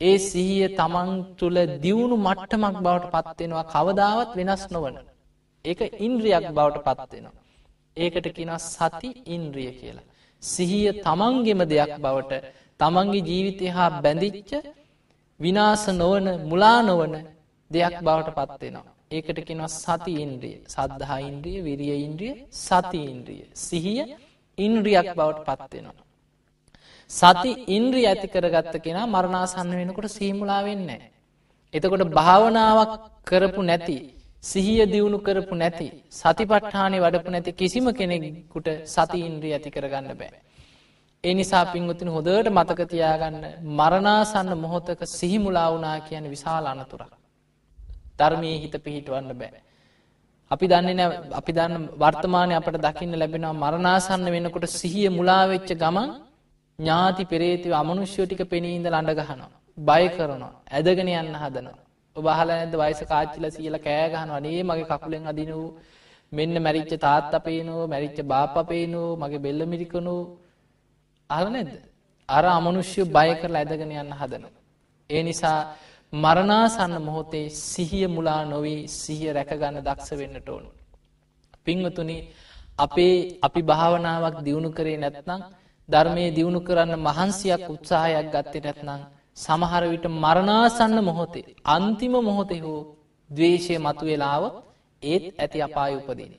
[SPEAKER 1] ඒ සිහිය තමන් තුළ දියුණු මට්ටමක් බවට පත්වෙනවා කවදාවත් වෙනස් නොවන. ඒක ඉන්ද්‍රියක් බවට පත්වෙනවා. ඒකට කියෙන සති ඉන්ද්‍රිය කියලා. සිහිය තමන්ගෙම දෙයක් බවට තමන්ගේ ජීවිතය හා බැඳිච්ච විනාස නොවන මුලා නොවන දෙයක් බවට පත්වෙනවා. ඒකට කෙනවා සති ඉන්ද්‍රිය සද්ධහා ඉන්ද්‍රිය විරිය ඉන්ද්‍රිය සති ඉන්ද්‍රිය සිහිය ඉන්ද්‍රියක් බවට පත්වෙනවා. සති ඉන්ද්‍රිය ඇති කරගත්ත කෙනා මරණාසන්න වෙනකොට සීමුලා වෙන්න. එතකොට භාවනාවක් කරපු නැති සිහිය දියුණු කරපු නැති සතිපට්ඨානය වඩපු නැති කිසිම කෙනෙකුට සති ඉන්ද්‍රිය ඇති කරගන්න බෑ. ඒ නිසා පින්වතින හොදට මතකතියාගන්න මරණාසන්න මොහොතක සිහිමුලා වනා කියන විශාල අනතුරක්. ධර්මය හිත පිහිටවන්න බෑ. අපි දන්නේ නෑ අපි දන්න වර්තමානය අපට දකින්න ලැබෙනවා මරණාසන්න වෙනකොට සිහිය මුලාවෙච්ච ගමන් ඥාති පෙරේතිව අමනුෂ්‍යෝ ටික පෙනීන්ද ළඩ ගහනවා. බය කරනවා ඇදගෙන යන්න හදනවා. ඔබහල ඇද වයිස කාච්චිල සියල කෑගහන වනේ මගේ කකුලෙන් අදින වූ මෙන්න මැරිච්ච තාත් අපේනෝ මැරිච්ච බාප අපේනෝ මගේ බෙල්ල මිරිකනු අහල නැද්ද. අර අමනුෂ්‍ය බය කරලා ඇදගෙන යන්න හදනවා. ඒ නිසා මරණාසන්න මොහොතේ සිහිය මුලා නොවී සිහිය රැකගන්න දක්ෂ වෙන්නට ඕනු. පිංවතුනි අපේ අපි භාවනාවක් දියුණු කරේ නැත්නම් ධර්මය දියුණු කරන්න මහන්සියක් උත්සාහයක් ගත්තේ නැත්නම් සමහර විට මරණාසන්න මොහොතේ අන්තිම මොහොතෙ හෝ දවේශය මතු වෙලාව ඒත් ඇති අපාය උපදින.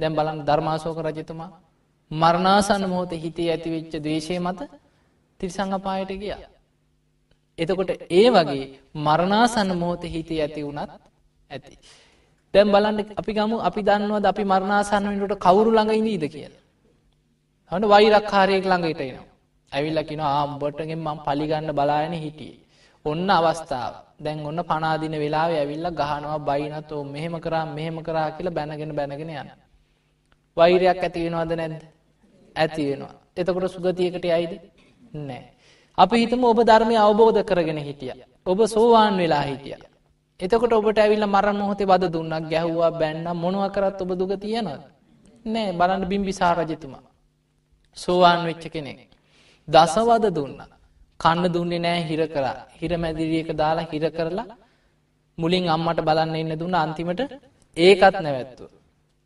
[SPEAKER 1] දැම් බලන් ධර්මාසෝක රජතුමා මරණාසන්න මොහොතේ හිතේ ඇතිවෙච්ච දේශය මත තිරිසංගපායට ගියා. එතකොට ඒ වගේ මරණාසන්න මොහොත හිතේ ඇති වුණත් ඇති. දැම් බලන්න අපි ගමු අපි දන්නවද අපි මරණාසන්නට කවුරු ළඟ ඉදීද කියලා. හට වෛරක්කාරයෙක් ළඟට එනවා. ඇවිල්ලකින ආම්බොටගෙන් මං පලිගන්න බලායන හිටියේ. ඔන්න අවස්ථාව දැන් ඔන්න පනාදින වෙලා ඇවිල්ල ගහනවා බයිනතෝ මෙහෙම කරා මෙහෙම කරා කියලා බැනගෙන බැනගෙන යන. වෛරයක් ඇති වෙනවාද නැද්ද ඇති වෙනවා. එතකොට සුගතියකට අයිද නෑ. අපි හිතම ඔබ ධර්මය අවබෝධ කරගෙන හිටිය. ඔබ සෝවාන් වෙලා හිටිය. එතකොට ඔබට ඇවිල්ල මරණ මොහොතේ බද දුන්නක් ගැහ්වා බැන්න මොනුව කරත් ඔබ දුග තියෙනද. නෑ බලන්න බිම්බිසා රජතුමා. සෝවාන් වෙච්ච කෙනෙක්. දසවද දුන්න. කන්න දුන්නේ නෑ හිර කරා හිර මැදිරියක දාලා හිර කරලා මුලින් අම්මට බලන්න එන්න දුන්න අන්තිමට ඒකත් නැවැත්තුව.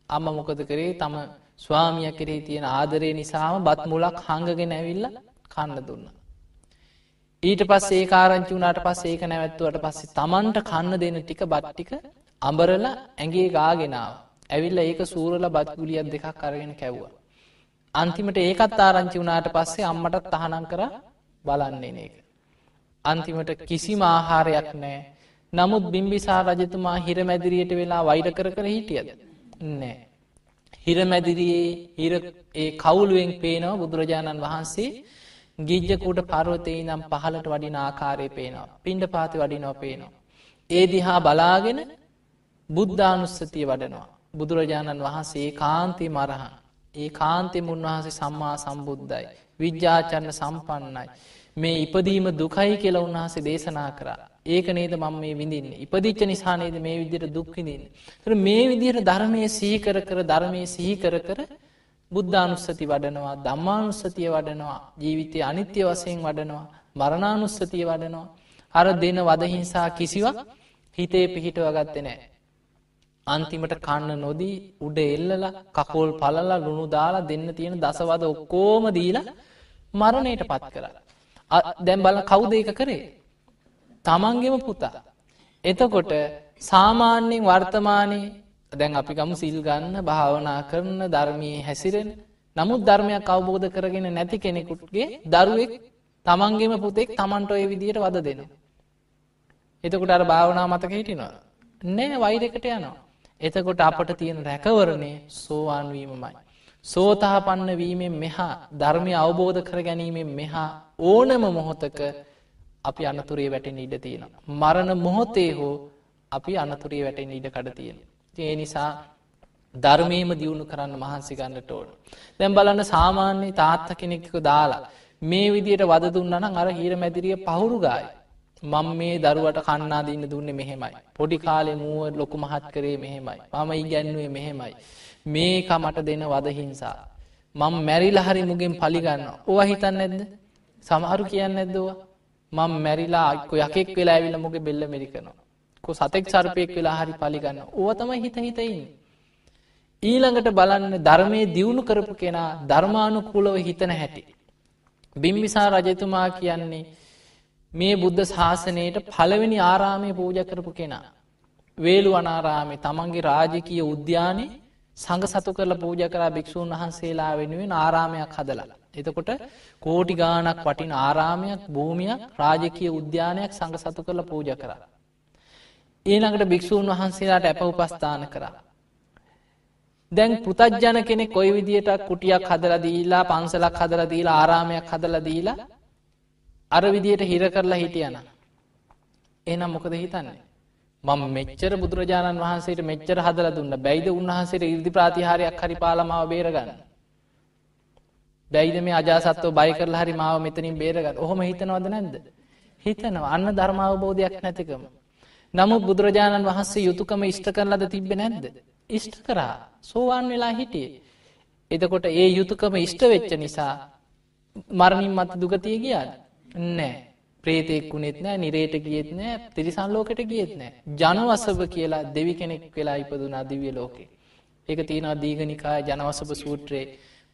[SPEAKER 1] අම්ම මොකද කරේ තම ස්වාමිය කරේ තියෙන ආදරය නිසාම බත් මුලක් හංගගෙන ඇවිල්ල කන්න දුන්න. ඊට පස් ඒ කාරංචි වුණට පස් ඒක නැවැත්තුවට පස්සේ තමන්ට කන්න දෙන ටික බට්ටික අඹරල ඇගේ ගාගෙනාව. ඇවිල්ල ඒක සූරල බත්ගුලියත් දෙකක් කරගෙන කැව්වා. අන්තිමට ඒකත් ආරංචි වුණාට පස්සේ අම්මටත් තහනම් කර බලන්නේ එක. අන්තිමට කිසිම ආහාරයක් නෑ. නමුත් බිම්බිසා රජතුමා හිරමැදිරියට වෙලා වෛර කර කර හිටියද. නෑ. හිරමැදිරියේ හිර ඒ කවුලුවෙන් පේනව බුදුරජාණන් වහන්සේ ගිජ්ජකූට පරවතේ නම් පහලට වඩින ආකාරය පේනවා. පින්ඩ පාති වඩිනෝ පේනවා. ඒ දිහා බලාගෙන බුද්ධානුස්සතිය වඩනවා. බුදුරජාණන් වහන්සේ කාන්ති මරහන්. ඒ කාන්තෙම උන්වහන්සේ සම්මා සම්බුද්ධයි. විද්‍යාචන්න සම්පන්නයි. මේ ඉපදීම දුකයි කියලා උන්වහසේ දේශනා කරා. ඒක නේද මම මේ විඳින්න. ඉපදිච්ච නිසානේද මේ විදියට දුක්විදින්න. තර මේ විදිහට ධර්මය සීකර කර ධර්මය සිහිකර කර බුද්ධානුස්සති වඩනවා දම්මානුස්සතිය වඩනවා ජීවිතය අනිත්‍ය වසයෙන් වඩනවා මරණානුස්සතිය වඩනවා. අර දෙන වදහිංසා කිසිවක් හිතේ පිහිටව ගත්තේ නෑ. අන්තිමට කන්න නොදී උඩ එල්ලල කකෝල් පලලා ලුණු දාලා දෙන්න තියෙන දසවද ඔක්කෝම දීලා මරණයට පත් කරලා. දැම් බල කවුද ඒක කරේ. තමන්ගෙම පුතා. එතකොට සාමාන්‍යයෙන් වර්තමානයේ දැන් අපි ගමු සිල් ගන්න භාවනා කරන ධර්මී හැසිරෙන් නමුත් ධර්මයක් අවබෝධ කරගෙන නැති කෙනෙකුටගේ දරුවෙක් තමන්ගේම පුතෙක් තමන්ට ඔය විදියට වද දෙනවා. එතකොට අර භාවනා මතක හිටිනවා. නෑ වෛරකට යනවා. එතකොට අපට තියෙන රැකවරණය සෝවාන්වීමමයි. සෝතාපන්න වීමෙන් මෙහා ධර්මය අවබෝධ කර ගැනීමෙන් මෙහා ඕනම මොහොතක අපි අනතුරේ වැටෙන ඉඩ තියෙන. මරණ මොහොතේ හෝ අපි අනතුරේ වැටෙන ඉඩ කඩ තියෙන. ඒ නිසා ධර්මීම දියුණු කරන්න මහන්සි ගන්නට ඕන. දැම් බලන්න සාමාන්‍යයේ තාත්ත කෙනෙක්ක දාලා මේ විදියට වද දුන්නනම් අර හීර මැදිරිය පහුරු ගායි. මං මේ දරුවට කන්නා දන්න දුන්න මෙහෙමයි. පොඩි කාලෙ මුව ලොකු මහත් කරේ මෙහෙමයි. මම ඉගැන්නුවේ මෙහෙමයි. මේක මට දෙන වදහිංසා. මං මැරිල හරි මුගෙන් පලිගන්න ඕ හිතන්න ඇද්ද සමහරු කියන්න ඇද්දවා මං මැරිලා අක්ක යකෙක් වෙලා ඇවිල මුගේ බෙල්ල මෙරිකනවා. කො සතෙක් සර්පයෙක් වෙලා හරි පලිගන්න ඕව තමයි හිත හිතයින්න. ඊළඟට බලන්න ධර්මය දියුණු කරපු කෙනා ධර්මානුකූලව හිතන හැටි. බිම්බිසා රජතුමා කියන්නේ මේ බුද්ධ ශාසනයට පළවෙනි ආරාමය පූජ කරපු කෙනා. වේලු අනාරාමේ තමන්ගේ රාජකීය උද්‍යානය සඟ සතු කරල පූජ කරා භික්‍ෂූන් වහන්සේලා වෙනුවෙන් ආරාමයක් හදලා. එතකොට කෝටි ගානක් වටින ආරාමයක් භූමියක් රාජකීය උද්‍යානයක් සඟ සතු කරල පූජ කරා. ඊළඟට භික්‍ෂූන් වහන්සේලාට ඇප උපස්ථාන කරා. දැන් පෘතජ්ජන කෙනෙ කොයි විදියට කුටියක් හදල දීලා පන්සලක් හදල දීලා ආරාමයක් හදල දීලා අර විදියට හිර කරලා හිටියන. එනම් මොකද හිතන්නේ. මම මෙච්චර බුදුරජාණන් වහන්සේට මෙච්චර හදල දුන්න බැයිද උන්වහන්සේට ඉර්දි ප්‍රතිහාරයක් හරි පාලමාව බේරගන්න. බැයිද මේ අජාසත්ව බයි කරලා හරි මාව මෙතනින් බේරගන්න ඔහොම හිතනවද නැද්ද. හිතනවා අන්න ධර්මාවබෝධයක් නැතිකම. නමුත් බුදුරජාණන් වහන්සේ යුතුකම ඉෂ්ට කරලද තිබ්බ නැද්ද. ඉෂ්ට කරා සෝවාන් වෙලා හිටියේ. එතකොට ඒ යුතුකම ඉෂ්ට වෙච්ච නිසා මරණින් මත දුගතිය ගියාද. නෑ ප්‍රේතෙක් වුණෙත් නෑ නිරේට ගියෙත් නෑ තිරිසන්ලෝකට ගියෙත් නෑ ජනවසභ කියලා දෙවි කෙනෙක් වෙලා ඉපදුනා දිවිය ලෝකේ. ඒක තියෙනවා දීගනිකාය ජනවසභ සූත්‍රයේ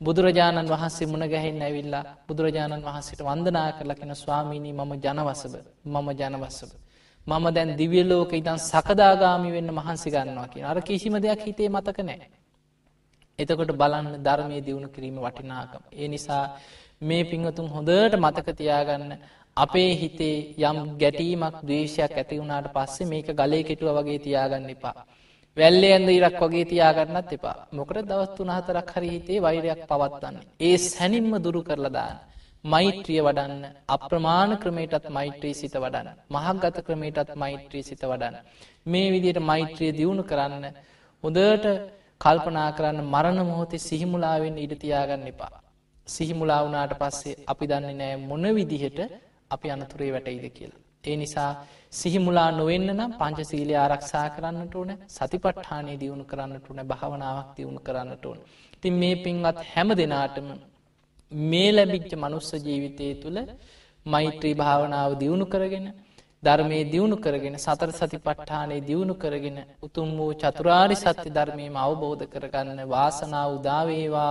[SPEAKER 1] බුදුරජාණන් වහන්සේ මුණ ගැහෙන් ඇවිල්ලා බුදුරජාණන් වහන්සේට වන්දනා කරලකෙන ස්වාමීණී මම ජනවසභ මම ජනවස්සභ. මම දැන් දිවියලෝක ඉතන් සකදාගාමි වෙන්න මහන්සි ගන්නවා කිය අර කිසිම දෙයක් හිතේ මතක නෑ. එතකොට බලන්න ධර්මය දියුණු කිරීම වටිනාකම. ඒ නිසා මේ පිංහතුන් හොඳට මතකතියාගන්න අපේ හිතේ යම් ගැටීමක් දවේශයක් ඇති වුණාට පස්සේ මේක ගලේ කෙටුව වගේ තියාගන්න එපා. වැල්ලේ ඇඳ ඉරක් වගේ තියාගන්නත් එපා මොකට දවස්තු නහතරක් හරි හිතේ වෛරයක් පවත්වන්න. ඒ සැනින්ම දුරු කරලදාන්න. මෛත්‍රිය වඩන්න අප්‍රමාණ ක්‍රමයටත් මෛත්‍රී සිත වඩන්න. මහක්ගත ක්‍රමයටත් මෛත්‍රී සිත වඩන්න. මේ විදියට මෛත්‍රිය දියුණු කරන්න හොදට කල්පනා කරන්න මරණ මොහොතේ සිහිමුලාවෙන් ඉඩ තියාගන්න එපා. සිහිමුලා වුනාට පස්සේ අපි දන්නේ නෑ මොන විදිහට අපි අනතුරේ වැටයිද කියලා. ඒ නිසා සිහිමුලා නොවෙන්න නම් පංචසීලය ආරක්ෂා කරන්නට ඕන සතිපට්ඨානය දියුණු කරන්නට ඕන භාවනාවක් දියුණු කරන්නට ඕන. තින් මේ පින්වත් හැම දෙනාටම මේ ලැබිච්ච මනුස්ස ජීවිතය තුළ මෛත්‍රී භාවනාව දියුණු කරගෙන ධර්මය දියුණු කරගෙන සතර සති පට්ඨානය දියුණු කරගෙන උතුම් වූ චතුරාරි සත්‍ය ධර්මයම අවබෝධ කරගන්න වාසනාව උදාවේවා